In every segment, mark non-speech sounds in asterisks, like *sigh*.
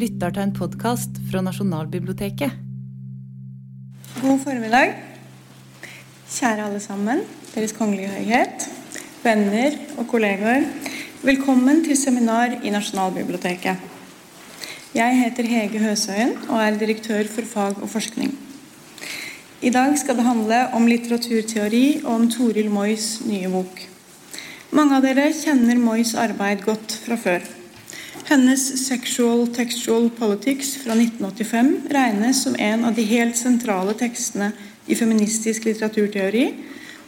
lytter til en podkast fra Nasjonalbiblioteket. God formiddag. Kjære alle sammen, Deres Kongelige Høyhet, venner og kollegaer. Velkommen til seminar i Nasjonalbiblioteket. Jeg heter Hege Høsøyen og er direktør for fag og forskning. I dag skal det handle om litteraturteori og om Toril Moys nye bok. Mange av dere kjenner Moys arbeid godt fra før. Hennes 'Sexual Textual Politics' fra 1985 regnes som en av de helt sentrale tekstene i feministisk litteraturteori,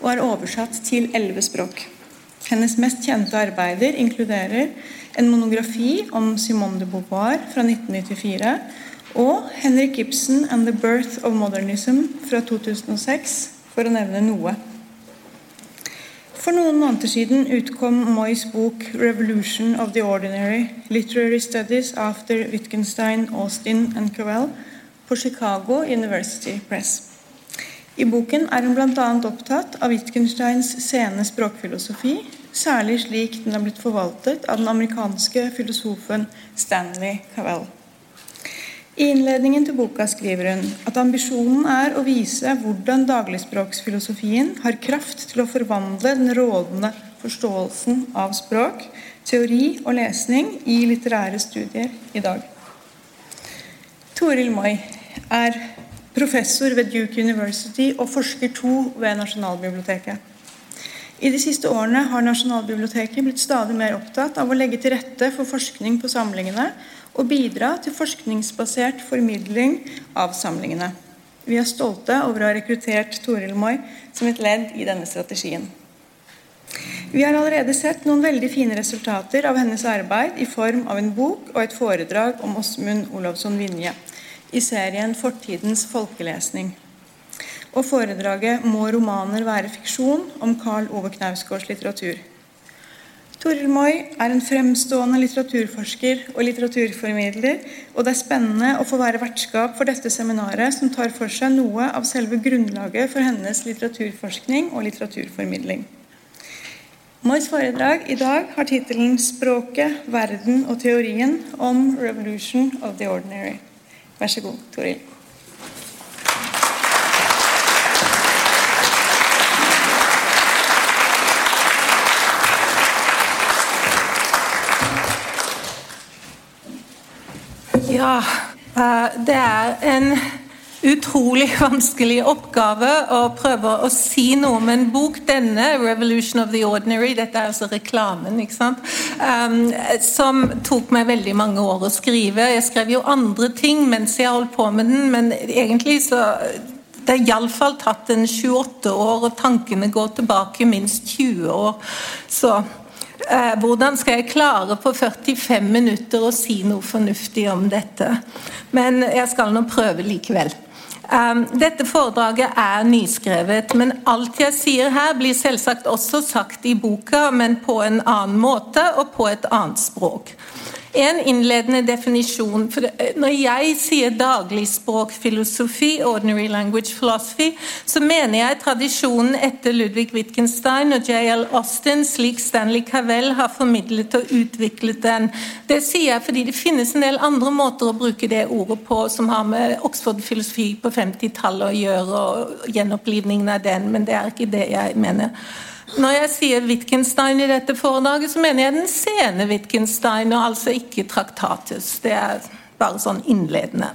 og er oversatt til elleve språk. Hennes mest kjente arbeider inkluderer en monografi om Simone de Beauvoir fra 1994 og Henrik Ibsen and the Birth of Modernism fra 2006, for å nevne noe. For noen måneder siden utkom Moys bok 'Revolution of the Ordinary Literary Studies after Wittgenstein, Austin and Covell' på Chicago University Press. I boken er hun bl.a. opptatt av Wittgensteins sene språkfilosofi, særlig slik den er blitt forvaltet av den amerikanske filosofen Stanley Cavell. I innledningen til boka skriver hun at ambisjonen er å vise hvordan dagligspråksfilosofien har kraft til å forvandle den rådende forståelsen av språk, teori og lesning i litterære studier i dag. Toril Moi er professor ved Duke University og forsker to ved Nasjonalbiblioteket. I de siste årene har Nasjonalbiblioteket blitt stadig mer opptatt av å legge til rette for forskning på samlingene og bidra til forskningsbasert formidling av samlingene. Vi er stolte over å ha rekruttert Toril Moi som et ledd i denne strategien. Vi har allerede sett noen veldig fine resultater av hennes arbeid i form av en bok og et foredrag om Åsmund Olavsson Vinje i serien 'Fortidens folkelesning'. Og foredraget 'Må romaner være fiksjon?' om Karl Ove Knausgårds litteratur. Toril Moi er en fremstående litteraturforsker og litteraturformidler, og det er spennende å få være vertskap for dette seminaret, som tar for seg noe av selve grunnlaget for hennes litteraturforskning og litteraturformidling. Mois foredrag i dag har tittelen 'Språket, verden og teorien om Revolution of the Ordinary'. Vær så god, Toril. Ja, eh, det er en utrolig vanskelig oppgave å prøve å si noe om en bok. Denne, 'Revolution of the Ordinary', dette er altså reklamen, ikke sant? Um, som tok meg veldig mange år å skrive. Jeg skrev jo andre ting mens jeg holdt på med den, men egentlig så det har iallfall tatt en 28 år, og tankene går tilbake minst 20 år. Så hvordan skal jeg klare på 45 minutter å si noe fornuftig om dette? Men jeg skal nå prøve likevel. Um, dette foredraget er nyskrevet, men alt jeg sier her, blir selvsagt også sagt i boka, men på en annen måte og på et annet språk. En innledende definisjon for Når jeg sier dagligspråkfilosofi, ordinary language philosophy, så mener jeg tradisjonen etter Ludvig Wittgenstein og J.L. Austin, slik Stanley Cavell har formidlet og utviklet den. Det sier jeg fordi det finnes en del andre måter å bruke det ordet på som har med Oxford-filosofi på 50-tallet å gjøre, og gjenopplivningen av den, men det er ikke det jeg mener. Når jeg sier Wittgenstein i dette foredraget, så mener jeg den sene Wittgenstein, og altså ikke Traktatus. Det er bare sånn innledende.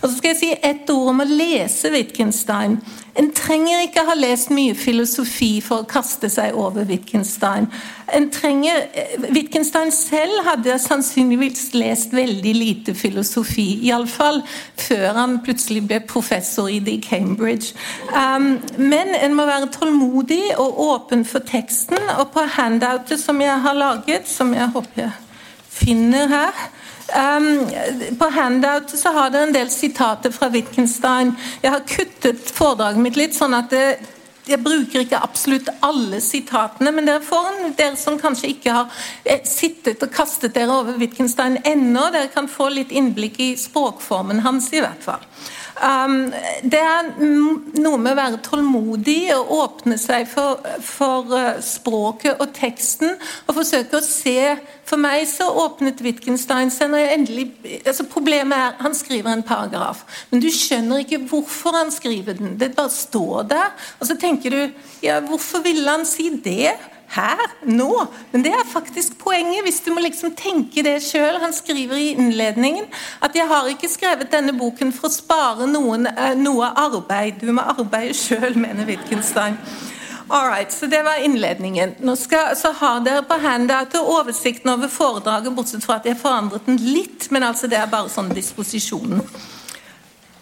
Og så skal jeg si ett ord om å lese Wittgenstein. En trenger ikke ha lest mye filosofi for å kaste seg over Wittgenstein. En trenger, eh, Wittgenstein selv hadde sannsynligvis lest veldig lite filosofi. Iallfall før han plutselig ble professor i det i Cambridge. Um, men en må være tålmodig og åpen for teksten. Og på handoutet som jeg har laget, som jeg håper jeg finner her Um, på handout så har dere en del sitater fra Wittgenstein. Jeg har kuttet foredraget mitt litt, sånn at det, jeg bruker ikke absolutt alle sitatene, men dere får en, dere som kanskje ikke har eh, sittet og kastet dere over Wittgenstein ennå, dere kan få litt innblikk i språkformen hans, i hvert fall. Um, det er noe med å være tålmodig og åpne seg for, for uh, språket og teksten. Og forsøke å se For meg så åpnet Wittgenstein seg når jeg endelig altså Problemet er han skriver en paragraf, men du skjønner ikke hvorfor han skriver den. Det bare står der. Og så tenker du ja, hvorfor ville han si det? Her, nå. Men det er faktisk poenget, hvis du må liksom tenke det sjøl. Han skriver i innledningen at 'jeg har ikke skrevet denne boken for å spare noen, eh, noe arbeid'. Du må arbeide sjøl, mener Wittgenstein. Alright, så Det var innledningen. Nå skal, så har dere på handoutet oversikten over foredraget, bortsett fra at jeg forandret den litt. Men altså det er bare sånn disposisjonen.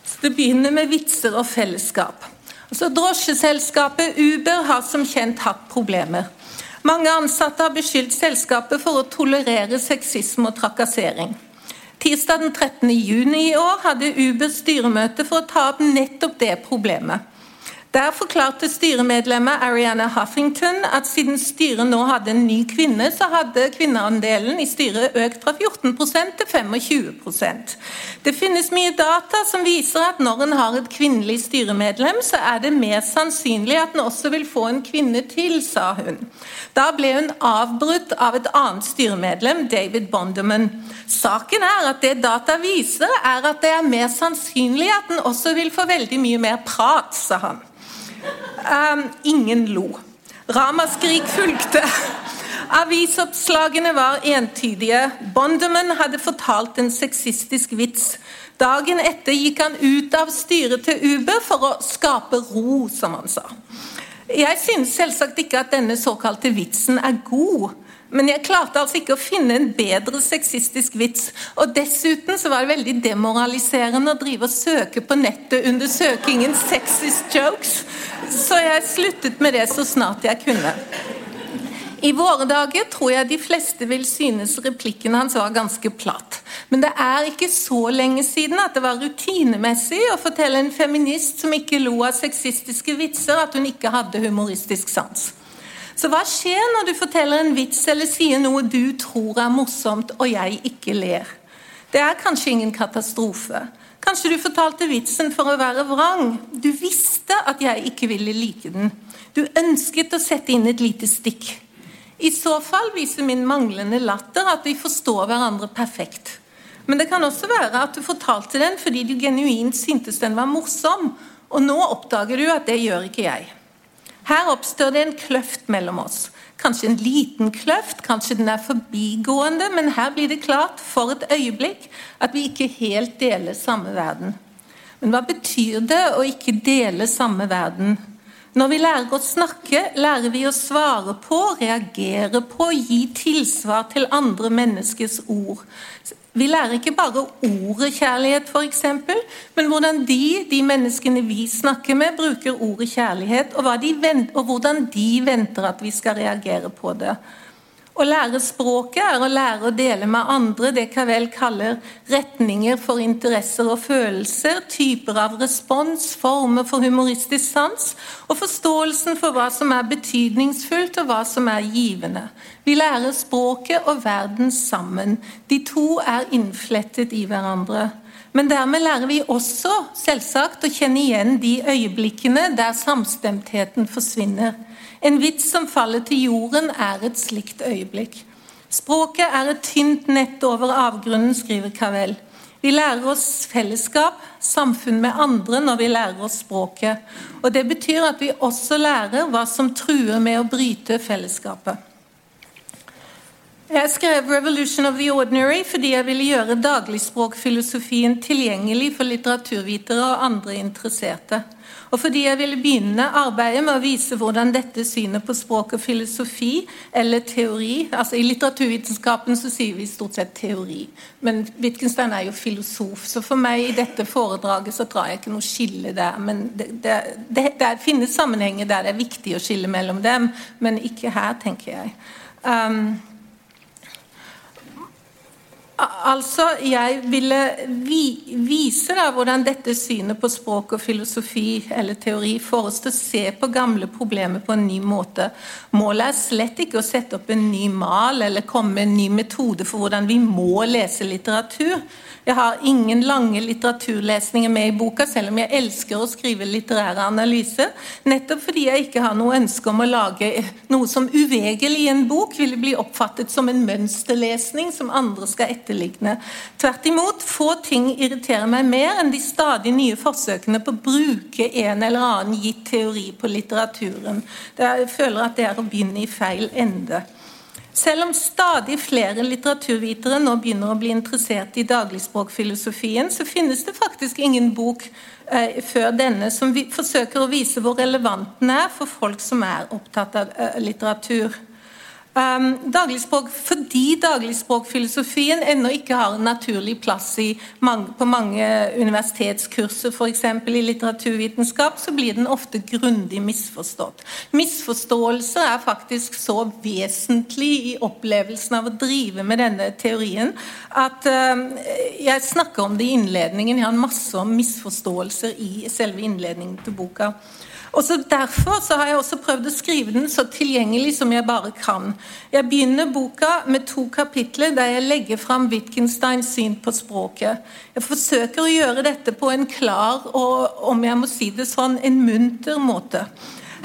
Så Det begynner med vitser og fellesskap. Altså Drosjeselskapet Uber har som kjent hatt problemer. Mange ansatte har beskyldt selskapet for å tolerere sexisme og trakassering. Tirsdag den 13. juni i år hadde Uber styremøte for å ta opp nettopp det problemet. Der forklarte styremedlemmet Ariana Huffington at siden styret nå hadde en ny kvinne, så hadde kvinneandelen i styret økt fra 14% til 25% Det finnes mye data som viser at når en har et kvinnelig styremedlem, så er det mer sannsynlig at en også vil få en kvinne til, sa hun. Da ble hun avbrutt av et annet styremedlem, David Bonderman. Saken er at det data viser, er at det er mer sannsynlig at en også vil få veldig mye mer prat, sa han. Um, ingen lo. Ramaskrik fulgte. Avisoppslagene var entydige. Bonderman hadde fortalt en sexistisk vits. Dagen etter gikk han ut av styret til Uber for å skape ro, som han sa. Jeg synes selvsagt ikke at denne såkalte vitsen er god. Men jeg klarte altså ikke å finne en bedre sexistisk vits. Og dessuten så var det veldig demoraliserende å drive og søke på nettet under søkingen 'sexist jokes', så jeg sluttet med det så snart jeg kunne. I våre dager tror jeg de fleste vil synes replikken hans var ganske platt. Men det er ikke så lenge siden at det var rutinemessig å fortelle en feminist som ikke lo av sexistiske vitser, at hun ikke hadde humoristisk sans. Så hva skjer når du forteller en vits eller sier noe du tror er morsomt, og jeg ikke ler? Det er kanskje ingen katastrofe. Kanskje du fortalte vitsen for å være vrang. Du visste at jeg ikke ville like den. Du ønsket å sette inn et lite stikk. I så fall viser min manglende latter at vi forstår hverandre perfekt. Men det kan også være at du fortalte den fordi du genuint syntes den var morsom, og nå oppdager du at det gjør ikke jeg. Her oppstår det en kløft mellom oss. Kanskje en liten kløft, kanskje den er forbigående, men her blir det klart for et øyeblikk at vi ikke helt deler samme verden. Men hva betyr det å ikke dele samme verden? Når vi lærer å snakke, lærer vi å svare på, reagere på, gi tilsvar til andre menneskers ord. Vi lærer ikke bare ordet kjærlighet, f.eks., men hvordan de, de menneskene vi snakker med, bruker ordet kjærlighet, og, venter, og hvordan de venter at vi skal reagere på det. Å lære språket er å lære å dele med andre det Cavell kaller retninger for interesser og følelser, typer av respons, former for humoristisk sans, og forståelsen for hva som er betydningsfullt og hva som er givende. Vi lærer språket og verden sammen. De to er innflettet i hverandre. Men dermed lærer vi også selvsagt å kjenne igjen de øyeblikkene der samstemtheten forsvinner. En vits som faller til jorden, er et slikt øyeblikk. Språket er et tynt nett over avgrunnen, skriver Cavell. Vi lærer oss fellesskap, samfunn med andre, når vi lærer oss språket. Og Det betyr at vi også lærer hva som truer med å bryte fellesskapet. Jeg skrev 'Revolution of the Ordinary' fordi jeg ville gjøre dagligspråkfilosofien tilgjengelig for litteraturvitere og andre interesserte. Og fordi jeg ville begynne arbeidet med å vise hvordan dette synet på språk og filosofi, eller teori altså I litteraturvitenskapen så sier vi stort sett teori, men Wittgenstein er jo filosof. Så for meg i dette foredraget så drar jeg ikke noe skille der. Men det, det, det, det finnes sammenhenger der det er viktig å skille mellom dem, men ikke her, tenker jeg. Um, Altså, Jeg ville vi, vise da hvordan dette synet på språk og filosofi eller teori får oss til å se på gamle problemer på en ny måte. Målet er slett ikke å sette opp en ny mal eller komme med en ny metode for hvordan vi må lese litteratur. Jeg har ingen lange litteraturlesninger med i boka, selv om jeg elsker å skrive litterære analyser. Nettopp fordi jeg ikke har noe ønske om å lage noe som uvegerlig i en bok ville bli oppfattet som en mønsterlesning som andre skal etterligne. Tvert imot, få ting irriterer meg mer enn de stadig nye forsøkene på å bruke en eller annen gitt teori på litteraturen. Jeg føler at det er å begynne i feil ende. Selv om stadig flere litteraturvitere nå begynner å bli interessert i dagligspråkfilosofien, så finnes det faktisk ingen bok eh, før denne som vi, forsøker å vise hvor relevant den er for folk som er opptatt av eh, litteratur. Um, dagligspråk, fordi dagligspråkfilosofien ennå ikke har en naturlig plass mange, på mange universitetskurser, f.eks. i litteraturvitenskap, så blir den ofte grundig misforstått. Misforståelser er faktisk så vesentlig i opplevelsen av å drive med denne teorien at um, jeg snakker om det i innledningen. Jeg har masse om misforståelser i selve innledningen til boka. Og så Derfor så har jeg også prøvd å skrive den så tilgjengelig som jeg bare kan. Jeg begynner boka med to kapitler der jeg legger fram Wittgensteins syn på språket. Jeg forsøker å gjøre dette på en klar og, om jeg må si det sånn, en munter måte.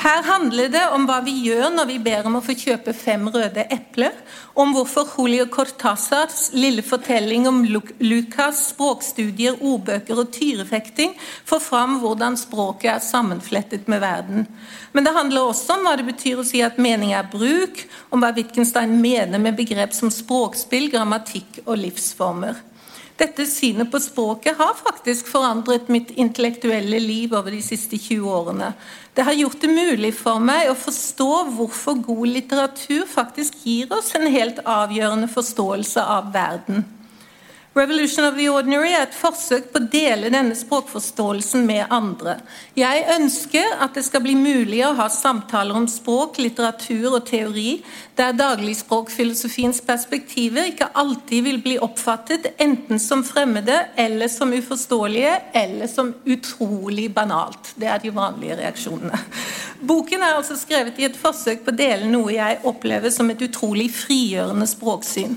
Her handler det om hva vi gjør når vi ber om å få kjøpe fem røde epler, om hvorfor Julio Cortázars lille fortelling om Lucas' språkstudier, ordbøker og tyrefekting får fram hvordan språket er sammenflettet med verden. Men det handler også om hva det betyr å si at mening er bruk, om hva Wittgenstein mener med begrep som språkspill, grammatikk og livsformer. Dette synet på språket har faktisk forandret mitt intellektuelle liv over de siste 20 årene. Det har gjort det mulig for meg å forstå hvorfor god litteratur faktisk gir oss en helt avgjørende forståelse av verden. 'Revolution of the Ordinary' er et forsøk på å dele denne språkforståelsen med andre. Jeg ønsker at det skal bli mulig å ha samtaler om språk, litteratur og teori, der dagligspråkfilosofiens perspektiver ikke alltid vil bli oppfattet enten som fremmede eller som uforståelige eller som utrolig banalt. Det er de vanlige reaksjonene. Boken er altså skrevet i et forsøk på å dele noe jeg opplever som et utrolig frigjørende språksyn.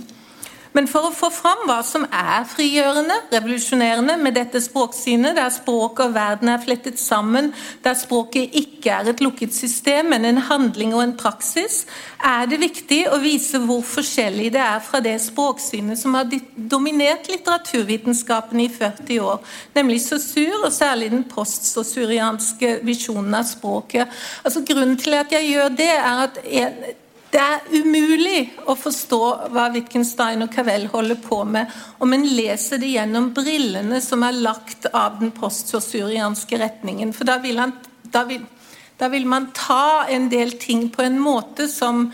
Men for å få fram hva som er frigjørende, revolusjonerende med dette språksynet, der språket og verden er flettet sammen, der språket ikke er et lukket system, men en handling og en praksis, er det viktig å vise hvor forskjellig det er fra det språksynet som har dominert litteraturvitenskapen i 40 år, nemlig sosur, og særlig den postsosurianske visjonen av språket. Altså Grunnen til at jeg gjør det, er at det er umulig å forstå hva Wittgenstein og Cavell holder på med om en leser det gjennom brillene som er lagt av den postsosurianske retningen. For da vil, han, da, vil, da vil, man ta en del ting på en måte som,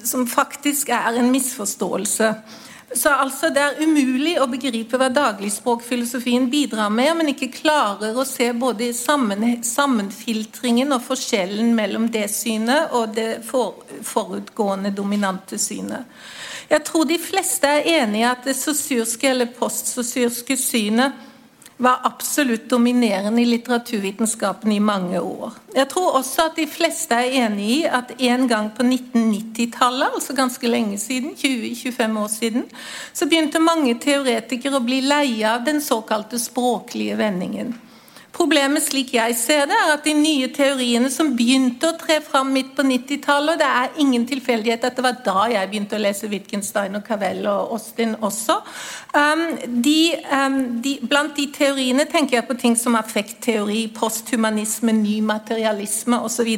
som faktisk er en misforståelse. Så altså Det er umulig å begripe hva dagligspråkfilosofien bidrar med, men ikke klarer å se både sammen, sammenfiltringen og forskjellen mellom det synet og det for, forutgående dominante synet. Jeg tror de fleste er enig i at det sosurske eller postsosyrske synet var absolutt dominerende i litteraturvitenskapen i mange år. Jeg tror også at de fleste er enig i at en gang på 1990-tallet, altså ganske lenge siden, 20-25 år siden, så begynte mange teoretikere å bli leie av den såkalte språklige vendingen. Problemet slik jeg ser det, er at de nye teoriene som begynte å tre fram midt på 90-tallet, det er ingen tilfeldighet at det var da jeg begynte å lese Wittgenstein og Cavell og Austin også. Um, de, um, de, blant de teoriene tenker jeg på ting som affektteori, posthumanisme, ny materialisme osv.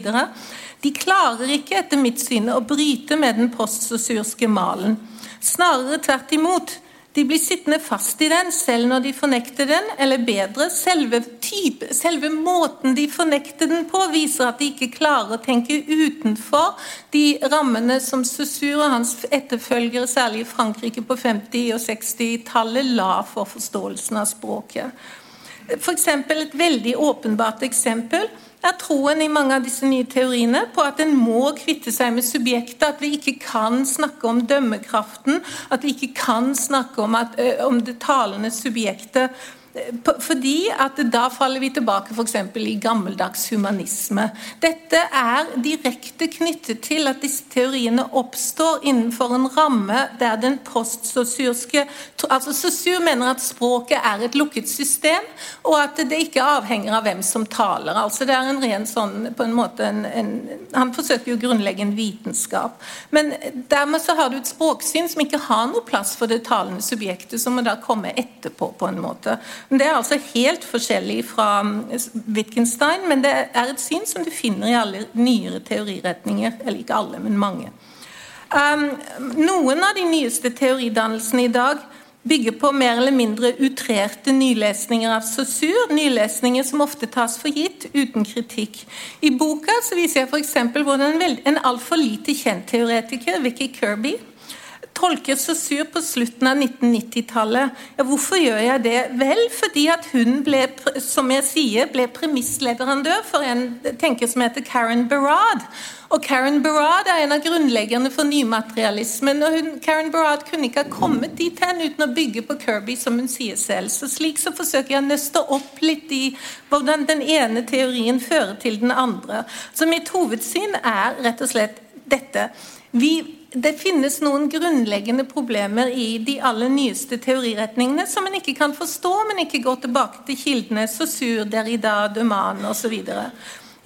De klarer ikke, etter mitt syn, å bryte med den postsosurske malen. Snarere tvert imot. De blir sittende fast i den selv når de fornekter den, eller bedre, selve, type, selve måten de fornekter den på, viser at de ikke klarer å tenke utenfor de rammene som Saussure og hans etterfølgere, særlig i Frankrike på 50- og 60-tallet, la for forståelsen av språket. For eksempel, et veldig åpenbart eksempel er troen i mange av disse nye teoriene på at en må kvitte seg med subjektet, at vi ikke kan snakke om dømmekraften, at vi ikke kan snakke om, at, om det talende subjektet fordi at da faller vi tilbake f.eks. i gammeldags humanisme. Dette er direkte knyttet til at disse teoriene oppstår innenfor en ramme der den postsosyrske altså Sosur mener at språket er et lukket system, og at det ikke avhenger av hvem som taler. altså det er en ren sånn, på en måte en, en, Han forsøker jo å grunnlegge en vitenskap. Men dermed så har du et språksyn som ikke har noe plass for det talende subjektet, som må da komme etterpå, på en måte. Det er altså helt forskjellig fra Wittgenstein, men det er et syn som du finner i alle nyere teoriretninger. Eller ikke alle, men mange. Um, noen av de nyeste teoridannelsene i dag bygger på mer eller mindre utrerte nylesninger av Saussure. Nylesninger som ofte tas for gitt, uten kritikk. I boka viser jeg f.eks. hvordan en, en altfor lite kjent teoretiker, Vicky Kirby, tolker Saussure på slutten av 1990-tallet. Ja, hvorfor gjør jeg det? Vel, fordi at hun ble, som jeg sier, ble premissleverandør for en tenker som heter Karen Barad. Og Karen Barad er en av grunnleggerne for nymaterialismen. og hun, Karen Barad kunne ikke ha kommet dit hen uten å bygge på Kirby, som hun sier selv. Så Slik så forsøker jeg å nøste opp litt i hvordan den ene teorien fører til den andre. Så Mitt hovedsyn er rett og slett dette. Vi det finnes noen grunnleggende problemer i de aller nyeste teoriretningene som en ikke kan forstå, men ikke går tilbake til kildene Saussure, Derrida, Duman osv.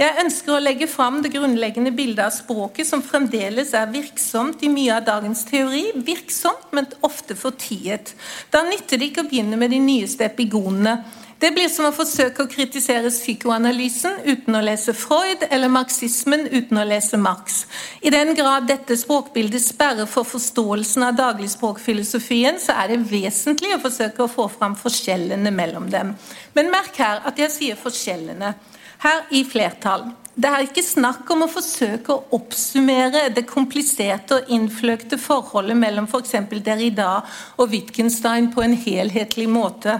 Jeg ønsker å legge fram det grunnleggende bildet av språket som fremdeles er virksomt i mye av dagens teori. Virksomt, men ofte fortiet. Da nytter det ikke å begynne med de nyeste epigonene. Det blir som å forsøke å kritisere psykoanalysen uten å lese Freud, eller marxismen uten å lese Marx. I den grad dette språkbildet sperrer for forståelsen av dagligspråkfilosofien, så er det vesentlig å forsøke å få fram forskjellene mellom dem. Men merk her at jeg sier forskjellene. Her i flertall. Det er ikke snakk om å forsøke å oppsummere det kompliserte og innfløkte forholdet mellom f.eks. For Derrida og Wittgenstein på en helhetlig måte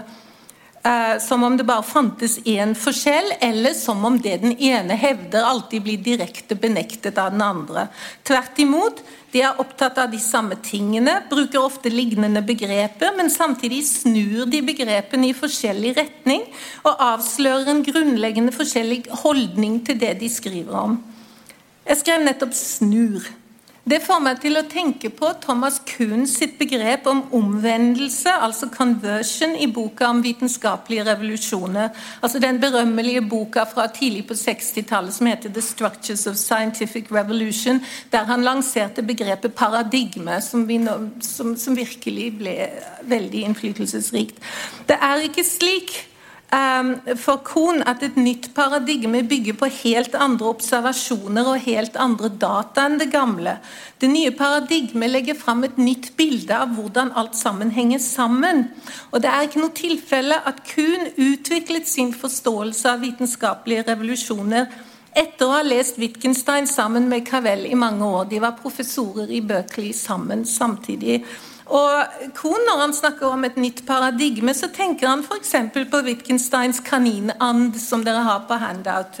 eh, som om det bare fantes én forskjell, eller som om det den ene hevder, alltid blir direkte benektet av den andre. Tvert imot, de er opptatt av de samme tingene, bruker ofte lignende begreper, men samtidig snur de begrepene i forskjellig retning og avslører en grunnleggende forskjellig holdning til det de skriver om. Jeg skrev nettopp 'snur'. Det får meg til å tenke på Thomas Kuhn sitt begrep om omvendelse, altså 'conversion', i boka om vitenskapelige revolusjoner. Altså Den berømmelige boka fra tidlig på 60-tallet som heter 'The Structures of Scientific Revolution', der han lanserte begrepet paradigme, som, nå, som, som virkelig ble veldig innflytelsesrikt. Det er ikke slik for Kohn at et nytt paradigme bygger på helt andre observasjoner og helt andre data enn det gamle. Det nye paradigmet legger fram et nytt bilde av hvordan alt sammen henger sammen. Og Det er ikke noe tilfelle at Kuhn utviklet sin forståelse av vitenskapelige revolusjoner etter å ha lest Wittgenstein sammen med Cavell i mange år. De var professorer i Berkeley sammen samtidig. Og Kohn, når han snakker om et nytt paradigme, så tenker han f.eks. på Wittgensteins kaninand, som dere har på handout.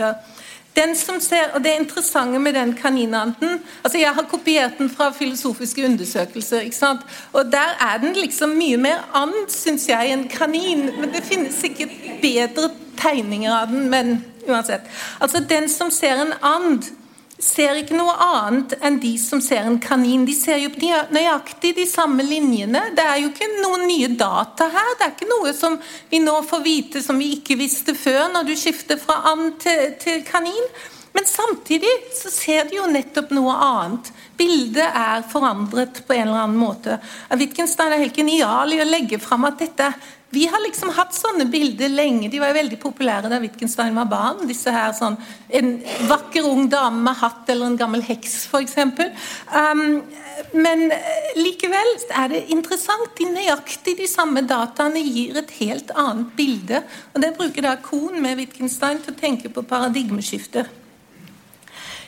Den som ser, og Det interessante med den kaninanden altså Jeg har kopiert den fra filosofiske undersøkelser. ikke sant? og Der er den liksom mye mer and, syns jeg, enn kanin. Men Det finnes sikkert bedre tegninger av den, men uansett. Altså Den som ser en and, ser ikke noe annet enn de som ser en kanin. De ser jo nøyaktig de samme linjene. Det er jo ikke noen nye data her. Det er ikke noe som vi nå får vite som vi ikke visste før, når du skifter fra and til, til kanin. Men samtidig så ser de jo nettopp noe annet. Bildet er forandret på en eller annen måte. Wittgenstein er helt genial i å legge fram at dette vi har liksom hatt sånne bilder lenge. De var jo veldig populære da Wittgenstein var barn. disse her sånn, En vakker ung dame med hatt eller en gammel heks, f.eks. Um, men likevel er det interessant. De nøyaktig de samme dataene gir et helt annet bilde. Og Det bruker da Kohn med Wittgenstein til å tenke på paradigmeskifter.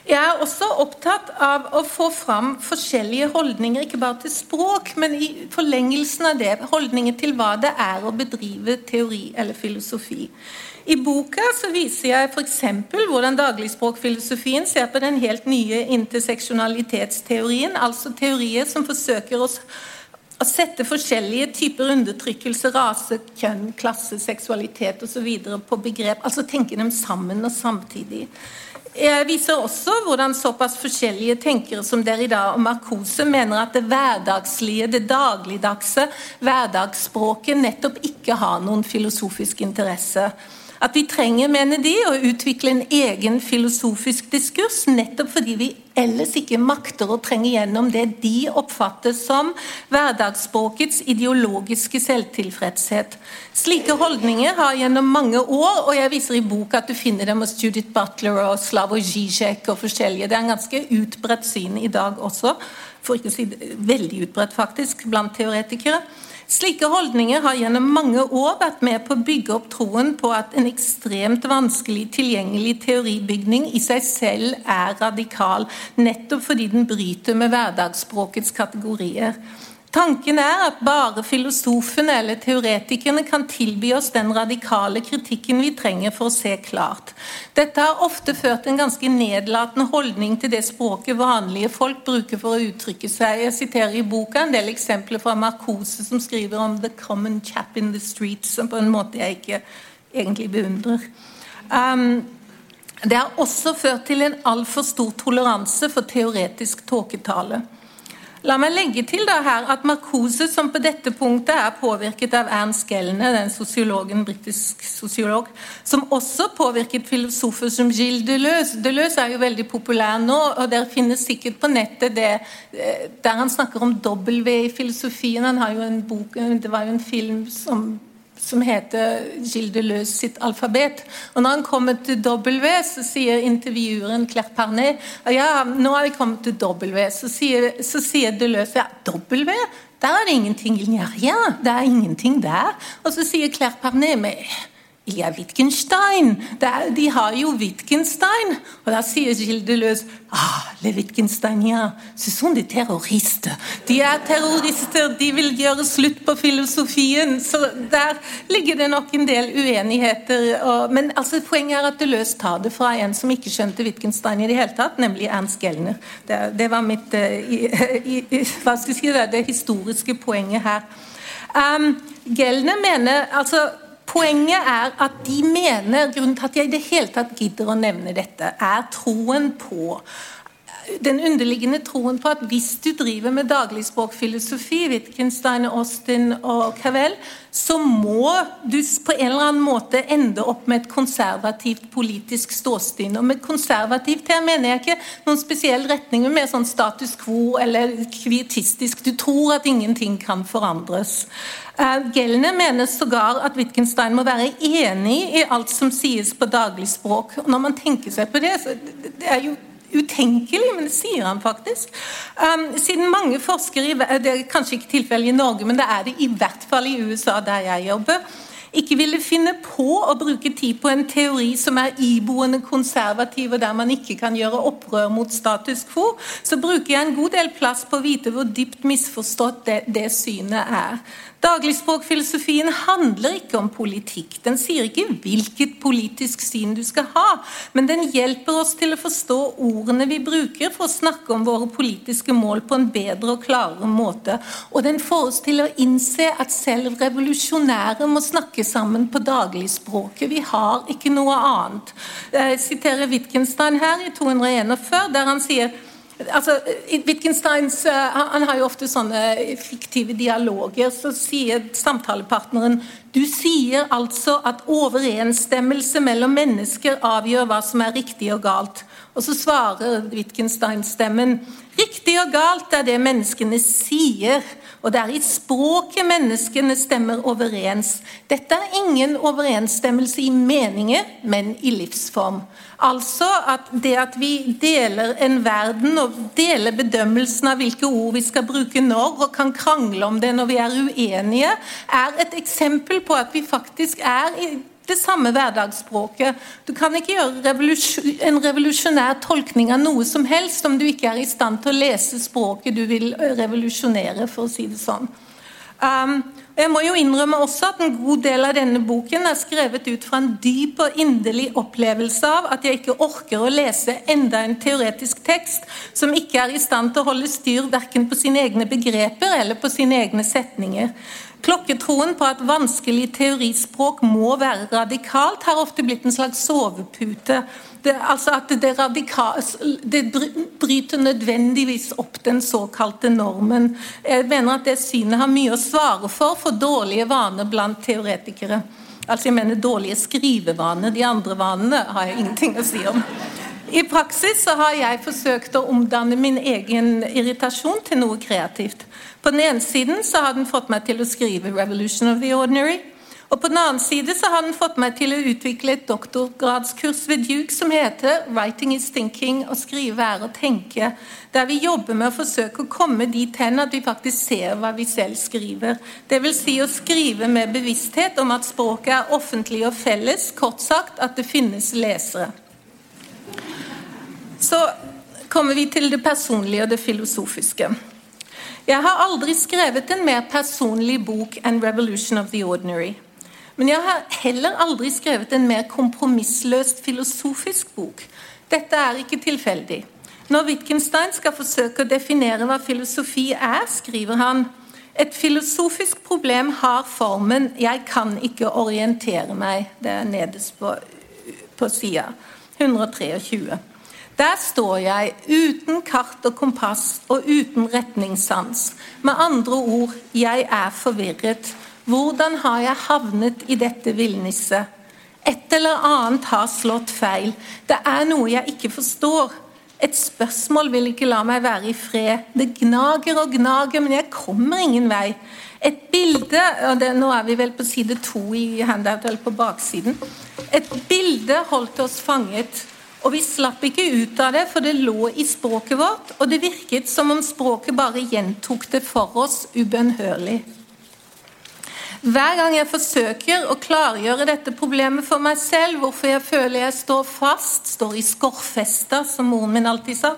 Jeg er også opptatt av å få fram forskjellige holdninger, ikke bare til språk, men i forlengelsen av det, holdninger til hva det er å bedrive teori eller filosofi. I boka så viser jeg f.eks. hvordan dagligspråkfilosofien ser på den helt nye interseksjonalitetsteorien, altså teorier som forsøker å å sette forskjellige typer undertrykkelse, rase, kjønn, klasse, seksualitet osv. på begrep, altså tenke dem sammen og samtidig. Jeg viser også hvordan såpass forskjellige tenkere som dere i dag og Marcose mener at det hverdagslige, det dagligdagse, hverdagsspråket nettopp ikke har noen filosofisk interesse. At vi trenger, mener de, å utvikle en egen filosofisk diskurs, nettopp fordi vi ellers ikke makter å trenge gjennom det de oppfatter som hverdagsspråkets ideologiske selvtilfredshet. Slike holdninger har gjennom mange år, og jeg viser i boka at du finner dem hos Judith Butler og Slavoj Zizek og forskjellige. Det er en ganske utbredt syn i dag også, for ikke å si veldig utbredt faktisk, blant teoretikere. Slike holdninger har gjennom mange år vært med på å bygge opp troen på at en ekstremt vanskelig tilgjengelig teoribygning i seg selv er radikal, nettopp fordi den bryter med hverdagsspråkets kategorier. Tanken er at bare filosofene eller teoretikerne kan tilby oss den radikale kritikken vi trenger for å se klart. Dette har ofte ført en ganske nedlatende holdning til det språket vanlige folk bruker for å uttrykke seg. Jeg siterer i boka en del eksempler fra Marcose, som skriver om 'the common chap in the street', som på en måte jeg ikke egentlig beundrer. Um, det har også ført til en altfor stor toleranse for teoretisk tåketale. La meg legge til da her at Marcuse, som på dette punktet er påvirket av Ernst Gellner, den sosiologen, britisk sosiolog, som også påvirket filosofer som Gilles Deleuze. Deleuze er jo veldig populær nå, og dere finner sikkert på nettet det eh, der han snakker om W i filosofien. Han har jo en bok, Det var jo en film som som heter Gilles Deleuze sitt alfabet. Og når han kommer til W, så sier intervjueren Claire Parnet ja, nå har vi kommet til W. Så sier, så sier Deleuze ja, W? Der er det ingenting. Ja, det er ingenting der. Og så sier Claire Parnet med ja, Wittgenstein. Er, de har jo Wittgenstein. Og da sier Gildeløs ah, Le Wittgenstein, ja, ce sont des terrorister. De er terrorister, de vil gjøre slutt på filosofien. Så der ligger det nok en del uenigheter. Og, men altså, poenget er at Deleuze tar det fra en som ikke skjønte Wittgenstein i det hele tatt, nemlig Ernst Gellner. Det, det var mitt uh, i, i, hva skal jeg si, det, det historiske poenget her. Um, Gellner mener altså Poenget er at de mener, grunnen til at jeg i det hele tatt gidder å nevne dette, er troen på den underliggende troen på at hvis du driver med dagligspråkfilosofi, Wittgenstein, Austin og Cavell, så må du på en eller annen måte ende opp med et konservativt politisk ståsted. Og med konservativt her mener jeg ikke noen spesiell retning, men mer sånn status quo eller kvietistisk. Du tror at ingenting kan forandres. Uh, Gelner mener sågar at Wittgenstein må være enig i alt som sies på dagligspråk. Når man tenker seg på det, så det er jo utenkelig, men det sier han faktisk. Um, siden mange forskere, det er kanskje ikke tilfellet i Norge, men det er det i hvert fall i USA, der jeg jobber, ikke ville finne på å bruke tid på en teori som er iboende konservativ, og der man ikke kan gjøre opprør mot status quo, så bruker jeg en god del plass på å vite hvor dypt misforstått det, det synet er. Dagligspråkfilosofien handler ikke om politikk. Den sier ikke hvilket politisk syn du skal ha, men den hjelper oss til å forstå ordene vi bruker for å snakke om våre politiske mål på en bedre og klarere måte. Og den får oss til å innse at selv revolusjonære må snakke sammen på dagligspråket. Vi har ikke noe annet. Jeg siterer Wittgenstein her i 241, der han sier Altså, Wittgensteins eh, han har jo ofte sånne fiktive dialoger. Så sier samtalepartneren du sier altså at overensstemmelse mellom mennesker avgjør hva som er riktig og galt. Og så svarer Wittgenstein-stemmen riktig og galt er det menneskene sier. Og det er i språket menneskene stemmer overens. Dette er ingen overensstemmelse i meninger, men i livsform. Altså at det at vi deler en verden og deler bedømmelsen av hvilke ord vi skal bruke når, og kan krangle om det når vi er uenige, er et eksempel på at vi faktisk er det samme hverdagsspråket. Du kan ikke gjøre en revolusjonær tolkning av noe som helst om du ikke er i stand til å lese språket du vil revolusjonere, for å si det sånn. Um, jeg må jo innrømme også at En god del av denne boken er skrevet ut fra en dyp og inderlig opplevelse av at jeg ikke orker å lese enda en teoretisk tekst som ikke er i stand til å holde styr verken på sine egne begreper eller på sine egne setninger. Klokketroen på at vanskelig teorispråk må være radikalt, har ofte blitt en slags sovepute. Det, altså at det, det, bryter nødvendigvis opp den såkalte normen. Jeg mener at det synet har mye å svare for for dårlige vaner blant teoretikere. Altså jeg mener dårlige skrivevaner. De andre vanene har jeg ingenting å si om. I praksis så har jeg forsøkt å omdanne min egen irritasjon til noe kreativt. På den ene siden så har den fått meg til å skrive 'Revolution of the Ordinary'. Og på den annen side så har den fått meg til å utvikle et doktorgradskurs ved Duke som heter 'Writing is thinking', å skrive er å tenke. Der vi jobber med å forsøke å komme dit hen at vi faktisk ser hva vi selv skriver. Dvs. Si å skrive med bevissthet om at språket er offentlig og felles, kort sagt at det finnes lesere. Så kommer vi til det personlige og det filosofiske. Jeg har aldri skrevet en mer personlig bok enn 'Revolution of the Ordinary'. Men jeg har heller aldri skrevet en mer kompromissløst filosofisk bok. Dette er ikke tilfeldig. Når Wittgenstein skal forsøke å definere hva filosofi er, skriver han et filosofisk problem har formen 'jeg kan ikke orientere meg'. Det er nederst på, på sida. 123. Der står jeg uten kart og kompass og uten retningssans. Med andre ord, jeg er forvirret. Hvordan har jeg havnet i dette villnisset? Et eller annet har slått feil. Det er noe jeg ikke forstår. Et spørsmål vil ikke la meg være i fred. Det gnager og gnager, men jeg kommer ingen vei. Et bilde og det, Nå er vi vel på side to i handout, eller på baksiden. Et bilde holdt oss fanget. Og vi slapp ikke ut av det, for det lå i språket vårt, og det virket som om språket bare gjentok det for oss ubønnhørlig. Hver gang jeg forsøker å klargjøre dette problemet for meg selv, hvorfor jeg føler jeg står fast, står i skorfesta, som moren min alltid sa,